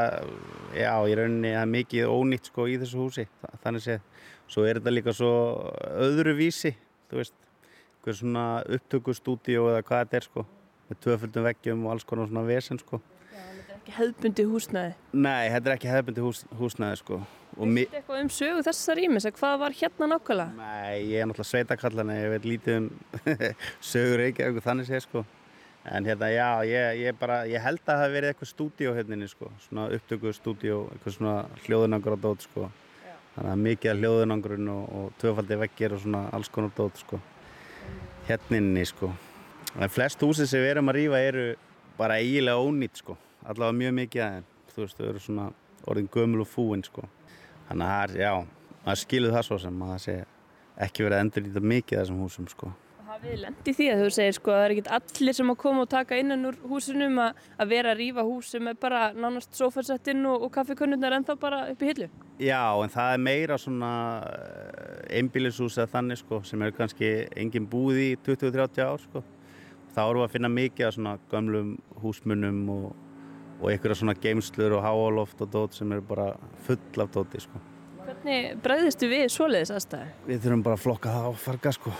já, í rauninni það er mikið ónýtt, sko, í þessu húsi, þa- þannig séð, svo er þetta líka svo öðru vísi, þú veist, hver svona upptökustúdíó eða hvað þetta er, sko, með tvöföldum veggjum og alls konar svona vesen, sko. Ekki hefðbundi húsnæði. Nei, þetta er ekki hefðbundi hús, húsnæði, sko, og mi... Veistu eitthvað um sögu þessa rýmis, hvað var hérna nákvæmlega? Nei, ég er náttúrulega sveitakallan ég veit lítið um sögur Reykjavík og þannig sé sko. En hérna já, ég, ég bara, ég held að það hafi verið eitthvað stúdíó hérna sko. Svona upptöku stúdíó, eitthvað svona hljóðunangur á dót sko þannig að mikið af hljóðunangurinn og, og tvöfaldi veggir og svona alls konar dót sko hérna inni sko. En flest húsið sem við erum að rýfa eru bara eiginlega ónýtt sko allavega mjög mikið að þeim þú veist, þau eru svona orðin gömul og fúin sko þannig að já, maður skilur það svo sem að það sé ekki verið að endur nýta mikið þessum húsum sko. Hafið í því að þú segir sko að það er ekkert allir sem að koma og taka innan úr húsinum að, að vera að rýfa hús sem er bara nánast sofasettinn og, og kaffikönnurnar ennþá bara upp í hillu. Já, en það er meira svona einbílishús eða þannig sko sem eru kannski engin búið í 20-30 ár sko. Þá við að finna mikið af svona gömlum húsmunum og, og einhverja svona geimslur og háaloft og dót sem eru bara full af dóti sko. Hvernig bregðistu við svoleiðis aðstæði? Við þurfum bara að flokka það og farga sko.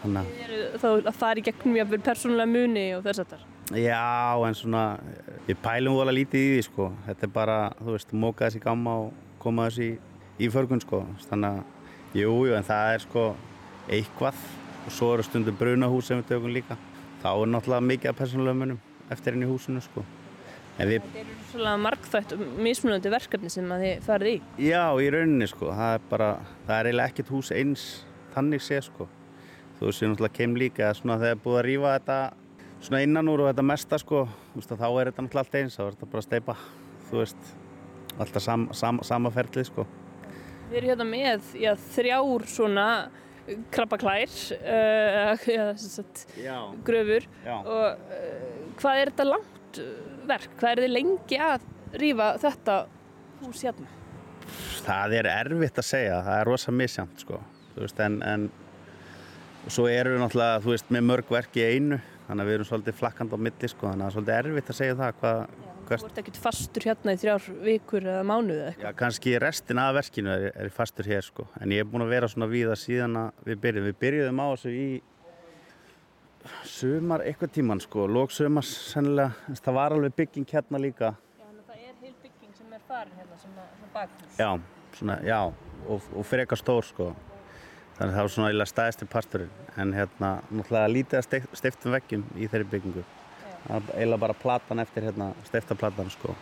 Þannig að Þið eru þá að fara í gegnum jáfnvel persónulega muni og þess að þar. Já, en svona, við pælum vola lítið í því, sko. Þetta er bara, þú veist, móka þessi gamma og koma þessi í, í förgun, sko. Þannig að, jú, jú, en það er, sko, eitthvað. Og svo eru stundum brunahús sem við tökum líka. Þá er náttúrulega mikið af persónulega munum eftir henni í húsinu, sko. Við, Þetta eru svona markþætt mismunandi verkefni sem þið farið í. já, í rauninni, sko, það er bara, það er eiginlega ekkert hús eins þannig sé, sko. Þú veist, ég náttúrulega kem líka, að svona þegar búið að rífa þetta svona innan úr og þetta mesta sko, þú veist þá er þetta náttúrulega allt eins, þá er þetta bara að steipa, þú veist, alltaf sam, sam, sama ferlið sko. Við erum hérna með já, þrjár svona krabbaklær, uh, Já. gröfur Já. og uh, hvað er þetta langt verk? Hvað er þið lengi að rýfa þetta hús hérna? Það er erfitt að segja, það er rosa misjant sko, þú veist, en, en svo erum við náttúrulega, þú veist, með mörg verk í einu, þannig að við erum svolítið flakkand á milli sko, þannig að það er svolítið erfitt að segja það hvað, Þú hvað ert ekkert fastur hérna í þrjár vikur eða mánuð eða eitthvað. Já, kannski restin af verkinu er, er fastur hér sko, en ég er búinn að vera svona víða síðan að við byrjum. Við byrjuðum á þessu í sumar eitthvað tíman sko, lók sumars sennilega, það var alveg bygging hérna líka. Já, það er heil bygging sem er farin hérna sem er bakhús. Já, svona, já, og, og frekar stór sko, þannig að það var svona eiginlega stæðsti parturinn, en hérna, náttúrulega lítið að stiftum veggjum í þeirri byggingu. Það var eiginlega bara platan eftir hérna, stiftaplatan sko,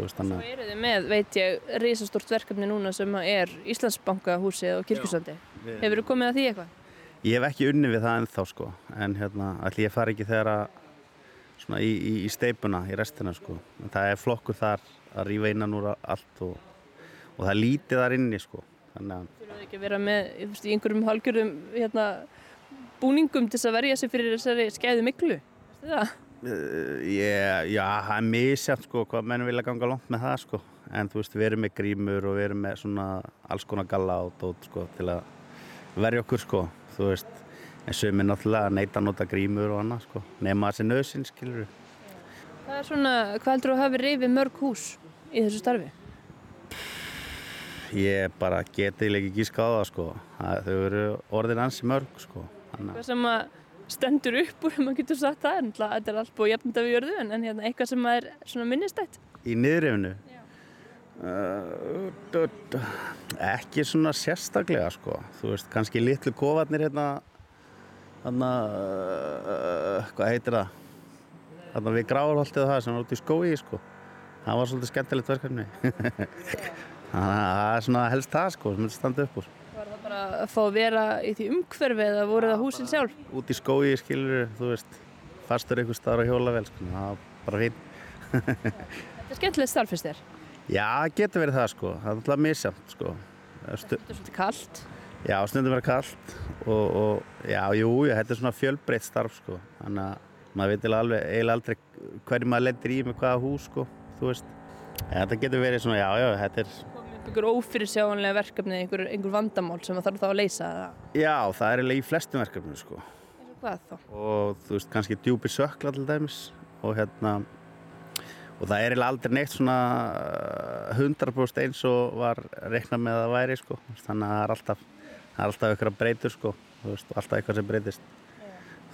Svo eru þið með, veit ég, risastort verkefni núna sem er Íslandsbankahúsið og kirkjusandi. Hefur þið komið að því eitthvað? Ég hef ekki unni við það ennþá sko. En hérna allir ég fari ekki þegar að svona í, í, í steipuna í restina sko. En það er flokkur þar að rýfa innan úr allt og, og það lítið þar inni sko. Þannig að Þú verður ekki að vera með veist, í einhverjum halgjörum hérna, búningum til að verja sig fyrir þessari skeiðu miklu Vistu það? Yeah, já, það er misjæft sko hvað menn vilja ganga langt með það sko. En þú veist, við erum með grímur og við erum með svona alls konar galla á dót sko til að verja okkur sko þú veist, en sögum er náttúrulega að neyta að nota grímur og annað sko nema þessi nöðsinn, skilur Það er svona, hvað heldur þú að hafi reyfið mörg hús í þessu starfi? Ég bara geti ekki gíska á það sko þau eru orðin ansi mörg sko Hvað sem að stendur upp úr, maður getur sagt það, en þetta er allt búið jafnda við jörðu, en hérna, eitthvað sem er svona minnistætt. Í niðurrefnu? Uh, ekki svona sérstaklega sko, þú veist, kannski litlu kofarnir hérna, hérna, uh, hvað heitir það, hérna við gráðarholtið það sem var út í skói sko, það var svolítið skemmtilegt verkefni, þannig að það er svona helst það sko, sem þetta standa upp úr bara að fá að vera í því umhverfi eða voru það húsin sjálf? Út í skói, skilur, þú veist, fastur einhver starf að hjóla vel, sko, það var bara fín. Þetta er skemmtilegt starfist þér? Já, getur verið það, sko, það er alltaf misjamt, sko. Þetta er svolítið kallt? Já, stundum verið kallt og, og já, jú, þetta er svona fjölbreytt starf, sko, þannig að maður veit alveg, eiginlega aldrei hverju maður lendir í með hvaða hús, sko, þú veist. En þetta getur verið svona, já, já, þetta er einhver ófyrirsjáanlega verkefni, einhver, einhver vandamál sem það þarf þá að leysa? Já, það er eiginlega í flestum verkefnum sko. Hvað þá? Og þú veist, kannski djúpi sökla til dæmis og hérna og það er aldrei neitt svona 100% eins og var reiknað með að væri sko. þannig að það er alltaf það er alltaf eitthvað breytur sko veist, alltaf eitthvað sem breytist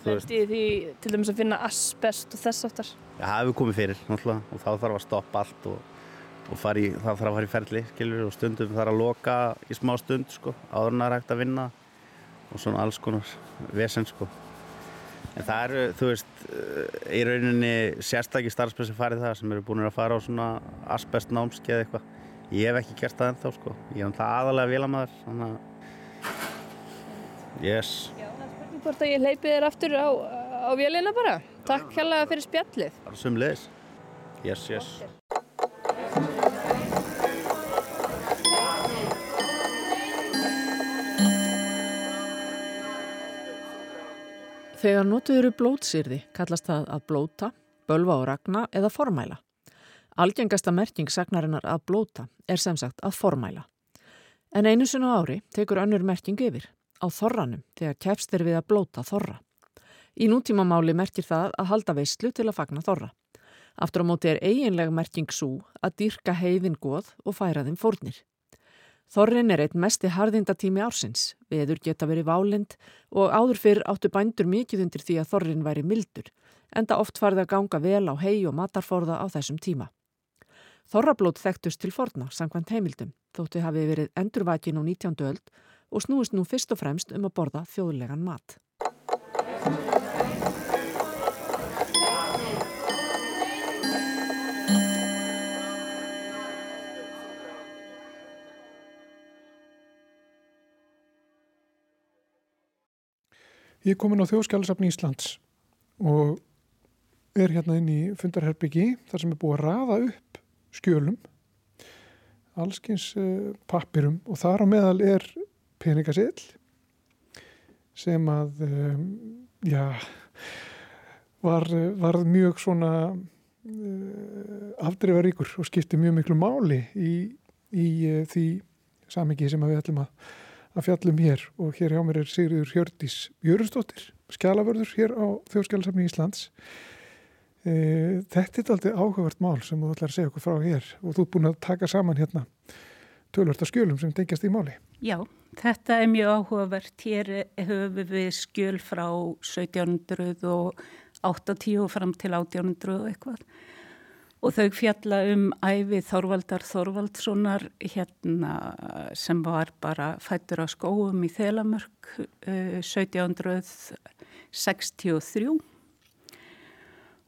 Lendi því til dæmis að finna asbest og þess aftar? Já, það hefur komið fyrir náttúrulega og þá þarf að stoppa allt og og í, það þarf að fara í ferli skilur, og stundum þarf að loka í smá stund sko, áður en það er hægt að vinna og svona alls konar vesen sko. En það eru, þú veist í rauninni sérstakki starfspressi farið það sem eru búin að fara á svona asbest námski eða eitthvað. Ég hef ekki gert það ennþá sko. Ég hef það aðalega vilamæður þannig að yes. Já, það er spurning hvort að ég leipi þér aftur á, á vélina bara. Takk hérlega fyrir spjallið. Bara sumleis Yes, yes Þegar notuð eru blótsýrði kallast það að blóta, bölva og ragna eða formæla. Algengasta merking sagnarinnar að blóta er sem sagt að formæla. En einu sinu ári tekur önnur merking yfir, á þorranum þegar kefst er við að blóta þorra. Í nútímamáli merkir það að halda veislu til að fagna þorra. Aftur á móti er eiginlega merking svo að dýrka heiðin goð og færa þeim fórnir. Þorrin er einn mesti harðindatími ársins, veður geta verið válind og áður fyrr áttu bændur mikið undir því að þorrin væri mildur, enda oft farið að ganga vel á hei og matarforða á þessum tíma. Þorrablót þekktust til forna, sangvænt heimildum, þóttu hafi verið endurvækin á 19. öld og snúist nú fyrst og fremst um að borða þjóðlegan mat. Ég er komin á þjóðskjálasafni Íslands og er hérna inn í fundarherbyggi þar sem er búið að rafa upp skjölum, allskins uh, pappirum og þar á meðal er peningasill sem að, um, já, var, var mjög svona uh, afdreifaríkur og skipti mjög miklu máli í, í því samingi sem við ætlum að að fjallum hér og hér hjá mér er Sigriður Hjördís Jörgstóttir, skjálaförður hér á Þjóðskjálasafni Íslands. E, þetta er aldrei áhugavert mál sem þú ætlar að segja okkur frá hér og þú er búin að taka saman hérna tölvörta skjölum sem tengjast í máli. Já, þetta er mjög áhugavert. Hér höfum við skjöl frá 1780 og fram til 1800 og eitthvað og þau fjalla um æfi Þorvaldar Þorvaldssonar hérna sem var bara fættur á skóum í Þelamörk uh, 1763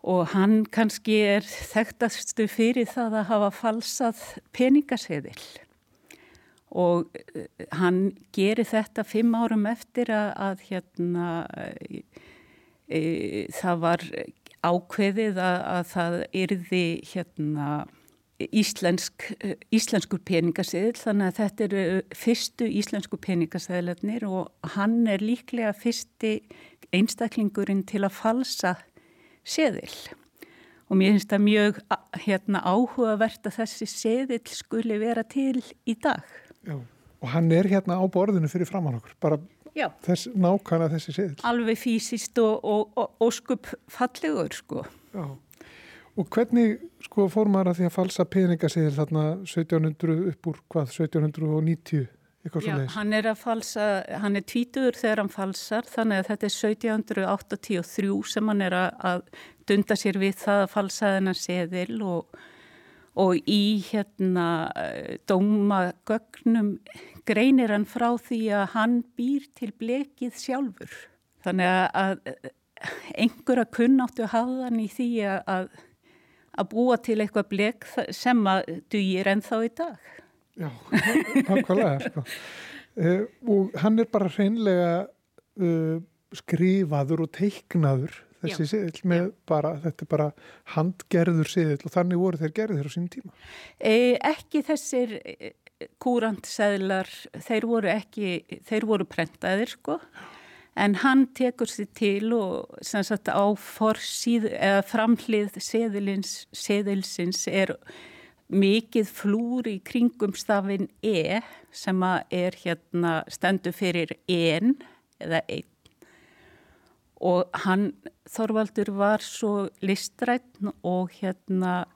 og hann kannski er þekktastu fyrir það að hafa falsað peningaseðil. Og uh, hann gerir þetta fimm árum eftir að, að hérna e, það var ákveðið að, að það yrði hérna íslensk, íslenskur peningaseðil þannig að þetta eru fyrstu íslensku peningaseðilarnir og hann er líklega fyrsti einstaklingurinn til að falsa seðil og mér finnst það mjög hérna, áhugavert að þessi seðil skuli vera til í dag. Já, og hann er hérna á borðinu fyrir framann okkur, bara þess, nákvæmlega þessi seðil. Alveg fysiskt og, og, og, og skup fallegur sko. Já, og hvernig sko fór maður að því að falsa peningaseðil þarna 1700 upp úr hvað, 1790? Já, hann er að falsa, hann er tvítur þegar hann falsar þannig að þetta er 1783 sem hann er að dunda sér við það að falsa þennan seðil og, og í hérna dómagögnum greinir hann frá því að hann býr til blekið sjálfur þannig að einhverja kunnáttu hafðan í því að, að búa til eitthvað blek sem að dugir ennþá í dag. Já, nákvæmlega sko. uh, og hann er bara hreinlega uh, skrifaður og teiknaður þessi siðil með Já. bara, þetta er bara handgerður siðil og þannig voru þeir gerðir á sínum tíma. E, ekki þessir kúrantseðlar, þeir voru ekki, þeir voru prentaðir sko. En hann tekur sér til og sem sagt á forsíð eða framhlið seðilins, seðilsins er mikið flúr í kringum stafin E sem er hérna stendur fyrir en eða einn. Og hann Þorvaldur var svo listrætt og hérna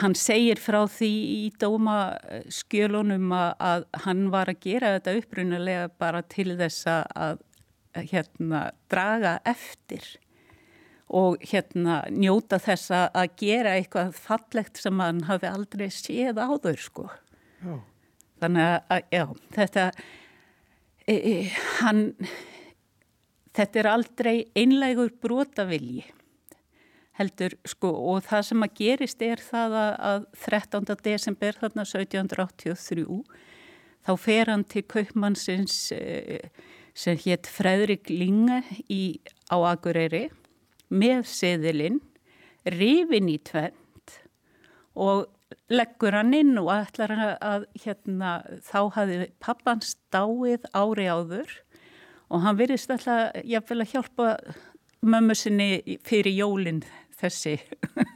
hann segir frá því í dómaskjölunum að hann var að gera þetta upprunalega bara til þess að hérna draga eftir og hérna njóta þess að gera eitthvað fallegt sem hann hafi aldrei séð áður sko. Já. Þannig að já, þetta, e, e, hann, þetta er aldrei einlegur brotavilji heldur sko og það sem að gerist er það að, að 13. desember þarna 1783 þá fer hann til kaupmannsins e, sem hétt Fredrik Linge í, á Akureyri með seðilinn, rifin í tvent og leggur hann inn og ætlar hann að hérna, þá hafi pappans dáið ári áður og hann virðist alltaf jáfnvel að hjálpa mömmu sinni fyrir jólinn þessi.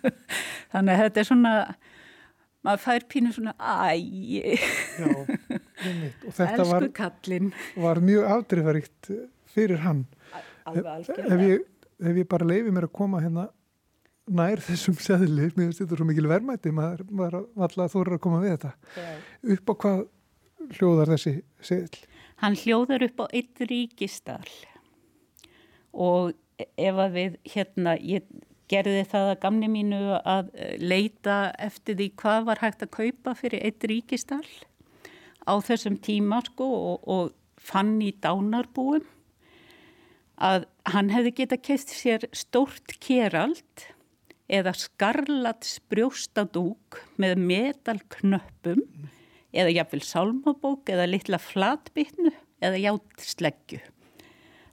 Þannig að þetta er svona maður fær pínu svona æj og þetta var, var mjög afdrifaríkt fyrir hann. Alveg algjörlega. ef ég ef ég bara leifi mér að koma hérna nær þessum seðli, mér finnst þetta svo mikil verðmætti, maður var alltaf þóra að koma við þetta. Yeah. Upp á hvað hljóðar þessi seðl? Hann hljóðar upp á eitt ríkistall og ef að við hérna, ég gerði það að gamni mínu að leita eftir því hvað var hægt að kaupa fyrir eitt ríkistall á þessum tíma sko og, og fann í dánarbúum að hann hefði geta keitt sér stórt kerald eða skarlats brjóstadúk með metalknöppum eða jafnvel sálmabók eða litla flatbytnu eða játsleggju.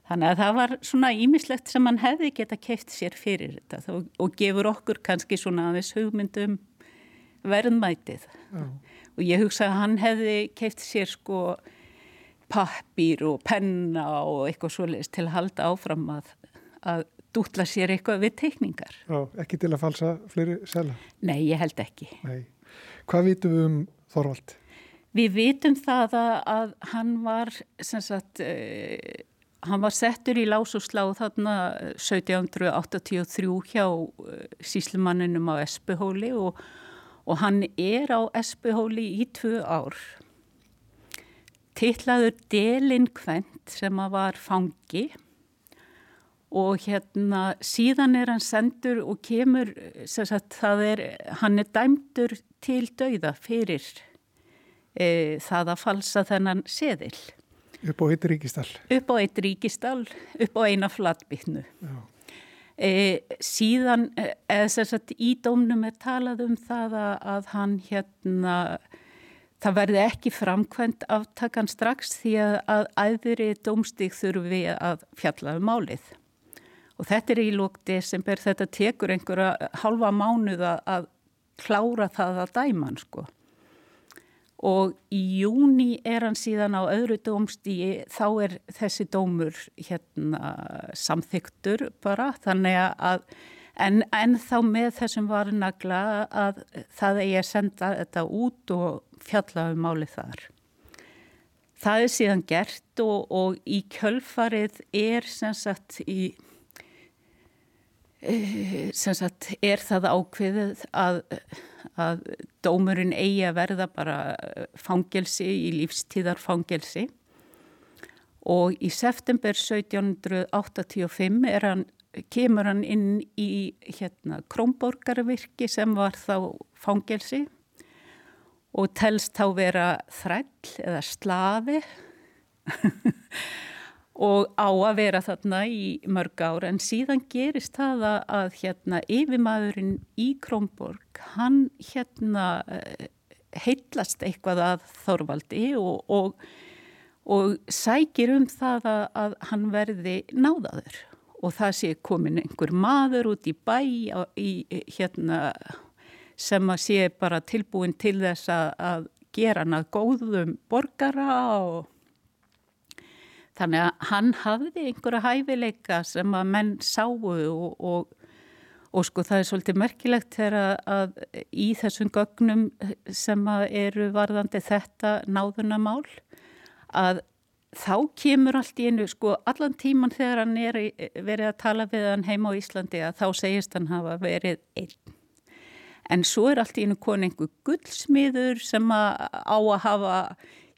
Þannig að það var svona ímislegt sem hann hefði geta keitt sér fyrir þetta og gefur okkur kannski svona aðeins hugmyndum verðmætið. Já. Og ég hugsa að hann hefði keitt sér sko pappir og penna og eitthvað svolítið til að halda áfram að, að dútla sér eitthvað við teikningar. Já, ekki til að falsa fleiri sela? Nei, ég held ekki. Nei. Hvað vitum við um Þorvald? Við vitum það að, að hann var, sem sagt, uh, hann var settur í lás og slá þarna 1783 hjá uh, síslumanninum á Espuhóli og, og hann er á Espuhóli í tvö ár tillaður delinkvent sem að var fangi og hérna síðan er hann sendur og kemur, sagt, er, hann er dæmdur til dauða fyrir e, það að falsa þennan seðil. Upp á eitt ríkistall? Upp á eitt ríkistall, upp á eina flatbytnu. E, síðan, eða sagt, í dómnum er talað um það að, að hann hérna það verði ekki framkvæmt aftakan strax því að æðri dómstík þurfi að fjalla um málið. Og þetta er í lók desember, þetta tekur einhverja halva mánuða að klára það að dæman sko. Og í júni er hann síðan á öðru dómstígi, þá er þessi dómur hérna samþyktur bara, þannig að En, en þá með þessum varnagla að það er ég að senda þetta út og fjalla um málið þar. Það er síðan gert og, og í kjölfarið er sem sagt, í, sem sagt er það ákveðið að, að dómurinn eigi að verða bara fangelsi í lífstíðarfangelsi? Og í september 1785 er hann kemur hann inn í hérna, Krómborgarvirki sem var þá fangelsi og telst þá vera þræll eða slafi og á að vera þarna í mörg ár. En síðan gerist það að, hérna, yfirmaðurinn í Krómborg hann hérna eh, heitlast eitthvað að Þorvaldi og, og, og sækir um það að, að hann verði náðaður. Og það sé komin einhver maður út í bæ í, hérna, sem að sé bara tilbúin til þess að, að gera hann að góðum borgara og þannig að hann hafði einhverja hæfileika sem að menn sáu og, og, og sko það er svolítið merkilegt þegar að í þessum gögnum sem að eru varðandi þetta náðunamál að þá kemur allt í einu, sko, allan tíman þegar hann er verið að tala við hann heima á Íslandi að þá segist hann hafa verið einn. En svo er allt í einu koni einhver guldsmiður sem að á að hafa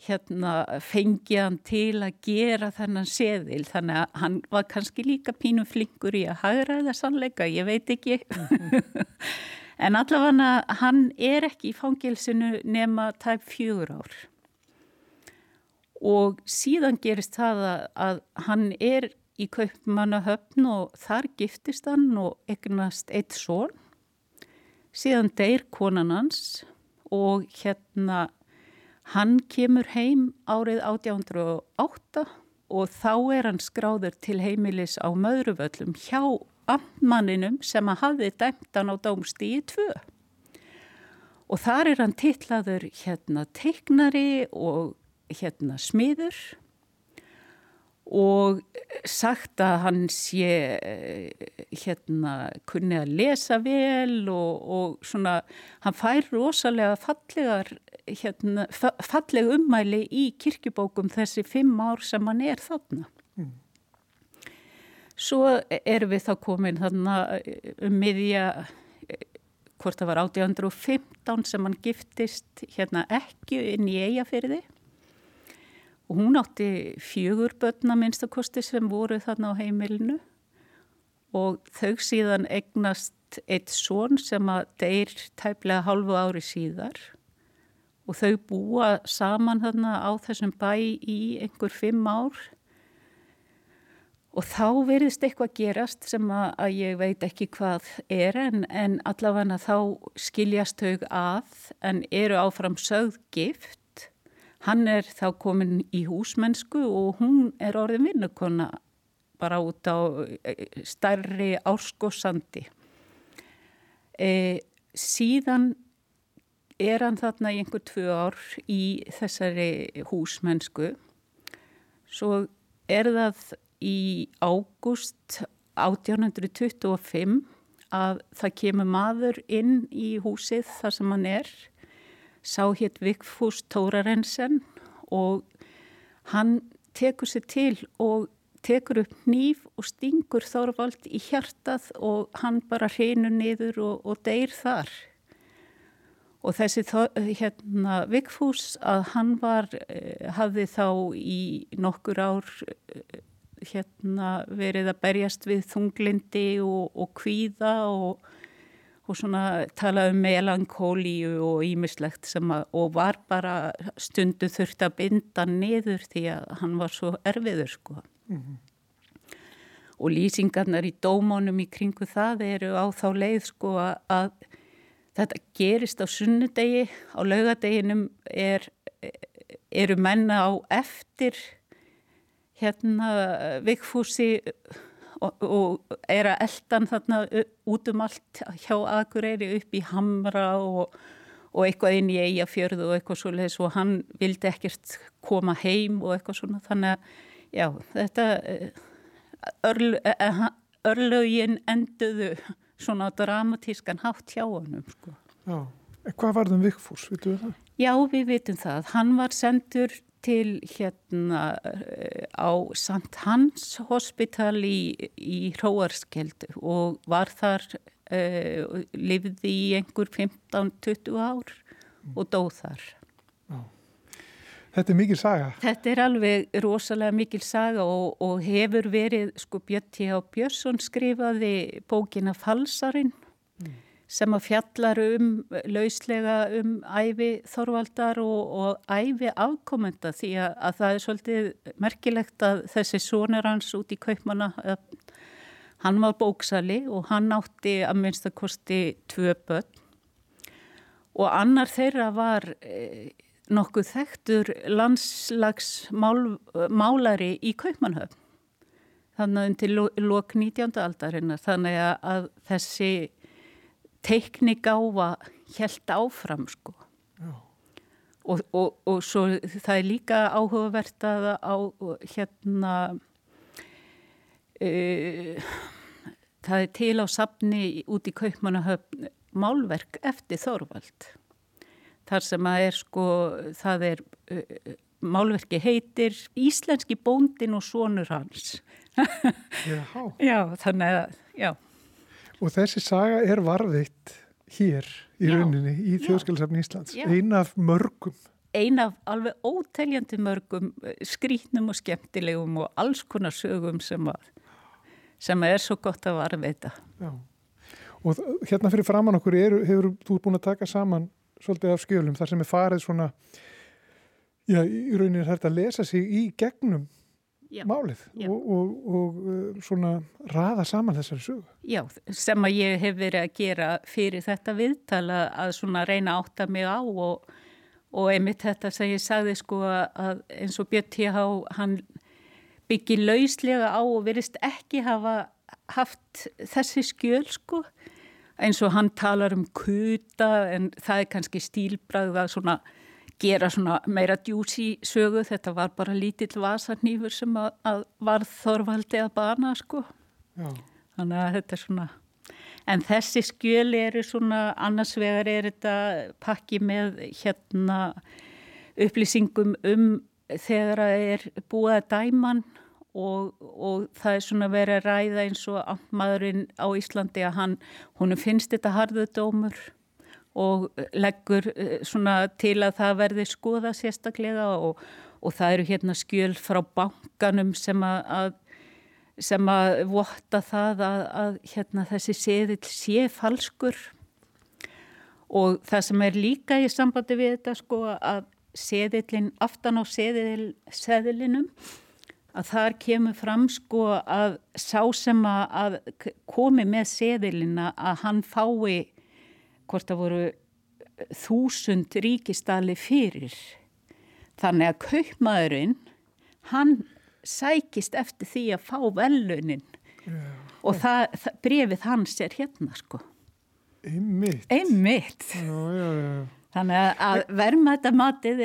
hérna fengið hann til að gera þennan seðil þannig að hann var kannski líka pínu flinkur í að hagra eða sannleika, ég veit ekki. en allavega hann er ekki í fangilsinu nema tæp fjögur ár og síðan gerist það að, að hann er í kaupmannahöfn og þar giftist hann og egnast eitt són. Síðan deyr konan hans og hérna hann kemur heim árið 1808 og þá er hann skráður til heimilis á möðruvöllum hjá ammanninum sem að hafi dæmt hann á dómstíi 2. Og þar er hann tillaður hérna teiknari og hérna smiður og sagt að hann sé hérna kunni að lesa vel og, og svona hann fær rosalega fallegar hérna, falleg ummæli í kirkjubókum þessi fimm ár sem hann er þarna. Mm. Svo erum við þá komin þarna um miðja hvort það var 1815 sem hann giftist hérna ekki inn í eigafyrði og hún átti fjögur börna minnstakosti sem voru þarna á heimilinu. Og þau síðan egnast eitt són sem að deyr tæplega halvu ári síðar. Og þau búa saman þarna á þessum bæ í einhver fimm ár. Og þá verðist eitthvað gerast sem að, ég veit ekki hvað er en, en allavega þá skiljast þau að en eru áfram söggift Hann er þá komin í húsmennsku og hún er orðin vinnukonna bara út á e, starri árskosandi. E, síðan er hann þarna í einhver tvö ár í þessari húsmennsku. Svo er það í ágúst 1825 að það kemur maður inn í húsið þar sem hann er sá hétt Vigfús Tórarensen og hann tekur sér til og tekur upp nýf og stingur Þorvald í hjartað og hann bara hreinu niður og, og deyr þar. Og þessi hérna, Vigfús að hann var, eh, hafði þá í nokkur ár eh, hérna, verið að berjast við þunglindi og, og kvíða og og svona tala um melankólíu og ímislegt sem að, og var bara stundu þurft að binda niður því að hann var svo erfiður sko. Mm -hmm. Og lýsingarnar í dómónum í kringu það eru á þá leið sko að þetta gerist á sunnudegi, á laugadeginum er, eru menna á eftir hérna vikfúsi og, og er að eldan þarna út um allt hjá Akureyri upp í Hamra og, og eitthvað inn í Eyjafjörðu og eitthvað svo leiðis og hann vildi ekkert koma heim og eitthvað svona þannig að já þetta örl, eh, örlögin enduðu svona dramatískan hátt hjá honum sko. Já, hvað var það um Vikfús, vitum við það? Já, við vitum það. Hann var sendur til hérna eh, á Sant Hans hospital í, í Hróarskeldu og var þar, uh, lifði í einhver 15-20 ár og dóð þar. Já. Þetta er mikil saga. Þetta er alveg rosalega mikil saga og, og hefur verið, sko Björn T.H. Björnsson skrifaði bókina Falsarinn mm. Sem að fjallar um, lauslega um æfi Þorvaldar og, og æfi afkomenda því að, að það er svolítið merkilegt að þessi sonur hans út í kaupmanna, hann var bóksali og hann átti að minnstakosti tvö börn og annar þeirra var... E, nokkuð þekktur landslagsmálari í Kaupmannhöfn þannig að til lok 19. aldarinnar þannig að þessi teikni gáfa helt áfram sko og, og, og svo það er líka áhugavert að á hérna uh, það er til á sapni út í Kaupmannahöfn málverk eftir Þorvald þar sem að er sko, það er, uh, málverki heitir Íslenski bóndin og sonur hans. já, þannig að, já. Og þessi saga er varðitt hér í já, rauninni í Þjóðskjálasafni Íslands, ein af mörgum. Ein af alveg óteljandi mörgum skrítnum og skemmtilegum og alls konar sögum sem, að, sem að er svo gott að varðveita. Já, og hérna fyrir framann okkur er, hefur þú búin að taka saman svolítið af skjölum þar sem er farið svona já, í rauninni er þetta að lesa sig í gegnum já, málið já. Og, og, og uh, svona raða saman þessari sögu. Já, sem að ég hef verið að gera fyrir þetta viðtala að svona reyna átta mig á og, og einmitt þetta sem ég sagði sko að eins og Björn T.H. hann byggir lauslega á og verist ekki hafa haft þessi skjöl sko eins og hann talar um kuta en það er kannski stílbrað að svona gera svona meira djúsi sögu, þetta var bara lítill vasarnýfur sem að, að var þorvaldi að bana sko. Já. þannig að þetta er svona en þessi skjöl eru svona annars vegar er þetta pakki með hérna upplýsingum um þegar það er búið að dæman og, og það er svona verið að ræða eins og maðurinn á Íslandi að hann, hún finnst þetta harðudómur og leggur eh, svona til að það verði skoða sérstaklega og, og það eru hérna skjöl frá bankanum sem að sem að votta það að, að hérna, þessi seðil sé falskur. Og það sem er líka í sambandi við þetta sko að seðilinn aftan á seðil, seðilinum að þar kemur fram sko að sá sem að komi með seðilina að hann fái hvort að voru þúsund ríkistali fyrir. Þannig að kaupmaðurinn, hann sækist eftir því að fá velunin yeah. og það, það, brefið hans er hérna sko. Einmitt. Einmitt. Já, já, já. Þannig að vermaðamatið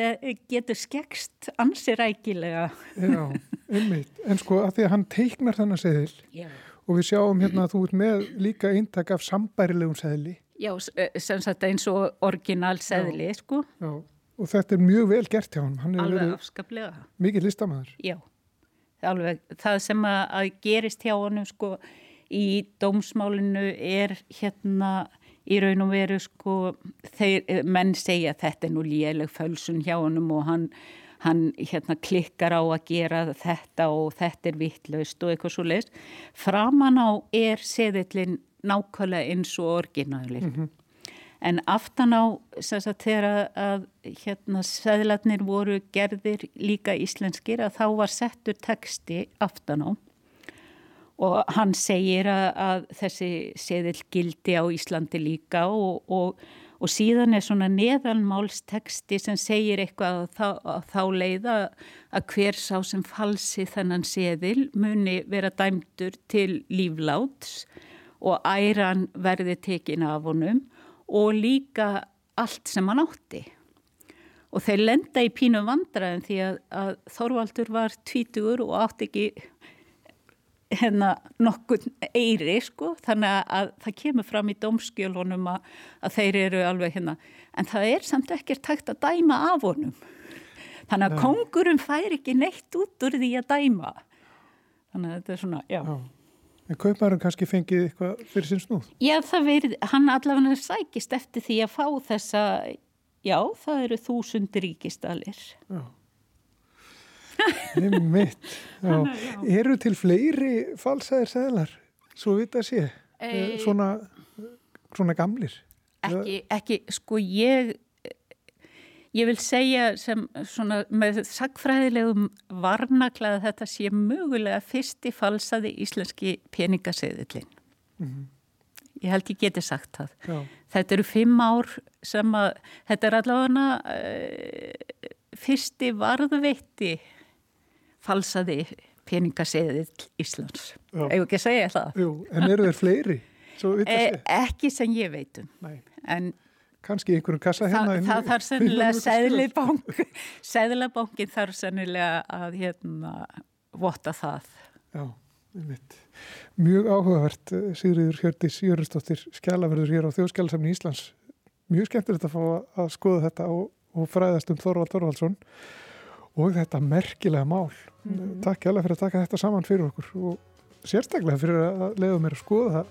getur skekst ansirækilega. Já, einmitt. En sko að því að hann teiknar þennan seðil Já. og við sjáum hérna að þú ert með líka eintak af sambærilegum seðli. Já, sem sagt eins og orginal seðli, Já. sko. Já, og þetta er mjög vel gert hjá hann. hann alveg afskaplega. Mikið listamæður. Já, alveg. Það sem að gerist hjá hann, sko, í dómsmálinu er hérna í raun og veru sko þeir, eh, menn segja að þetta er nú léleg fölsun hjá honum og hann, hann hérna klikkar á að gera þetta og þetta er vittlaust og eitthvað svo leiðist. Framan á er seðillin nákvæmlega eins og orginalið. Mm -hmm. En aftan á þess að þegar að hérna seðlarnir voru gerðir líka íslenskir að þá var settur texti aftan á og hann segir að, að þessi seðil gildi á Íslandi líka og, og, og síðan er svona neðanmálsteksti sem segir eitthvað að þá, þá leiða að hver sá sem falsi þennan seðil muni vera dæmdur til lífláts og æran verði tekin af honum og líka allt sem hann átti. Og þeir lenda í pínu vandraðin því að, að Þorvaldur var tvítugur og átti ekki hérna nokkur eiri sko. Þannig að það kemur fram í domskjölunum að, að þeir eru alveg hérna en það er samt ekkert takt að dæma af honum. Þannig að kongurum fær ekki neitt út úr því að dæma. Þannig að þetta er svona, já, já. En kaupmærum kannski fengið eitthvað fyrir sín snúð? Já, það verið, hann allavega sækist eftir því að fá þessa, já, það eru þúsund ríkistalir. Já. Mitt, já. Eru til fleiri falsæðir seglar, svo vita sé, e... svona, svona gamlir? Ekki, ekki, sko ég Ég vil segja sem svona með sagfræðilegum varnaklaða þetta sé mögulega fyrsti falsaði íslenski peningaseðilinn. Mm -hmm. Ég held ég geti sagt það. Já. Þetta eru fimm ár sem að, þetta er allavega uh, fyrsti varðveitti falsaði peningaseðil Íslands. Eða ekki að segja það? Jú, en eru þeir fleiri? Eh, ekki sem ég veitum. Nei. En kannski einhverjum kassa hérna Þa, það þarf sennilega sæðlibank sæðlabankin þarf sennilega að hérna votta það. Já, einmitt. Mjög áhugavert, eh, Sigriður Hjördis Jörgstóttir, skjálaverður hér á Þjóðskjálasamni Íslands. Mjög skemmtilegt að fá að skoða þetta og, og fræðast um Þorvald Þorvaldsson og þetta merkilega mál. Mm -hmm. Takk alveg fyrir að taka þetta saman fyrir okkur og sérstaklega fyrir að leiða mér að skoða það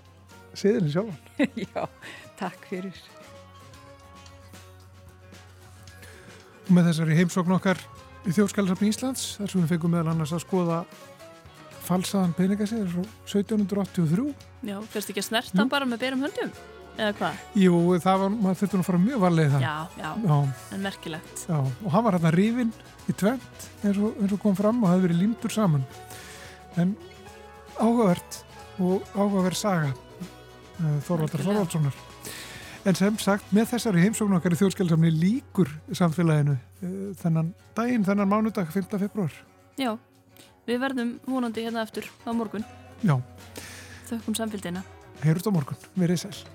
síðan í sjálfan. Já, takk fyrir Og með þessari heimsókn okkar í Þjóðskjálarsafni Íslands þar sem við fengum meðal annars að skoða falsaðan peningasíður frá 1783. Já, fyrst ekki að snerta Jú. bara með berum höndum, eða hvað? Jú, það var, maður þurfti að fara mjög varlega það. Já, já, já, en merkilegt. Já, og hann var hérna rífin í tvent eins og, eins og kom fram og hafði verið límtur saman. En áhugavert og áhugaverð saga Þorvaldar Þorvaldssonar. En sem sagt, með þessari heimsóknu okkar í þjóðskjálfsamni líkur samfélaginu uh, þennan daginn, þennan mánudag, 5. februar. Já, við verðum vonandi hérna eftir á morgun. Já. Þökkum samfélgina. Heyrust á morgun, verið sæl.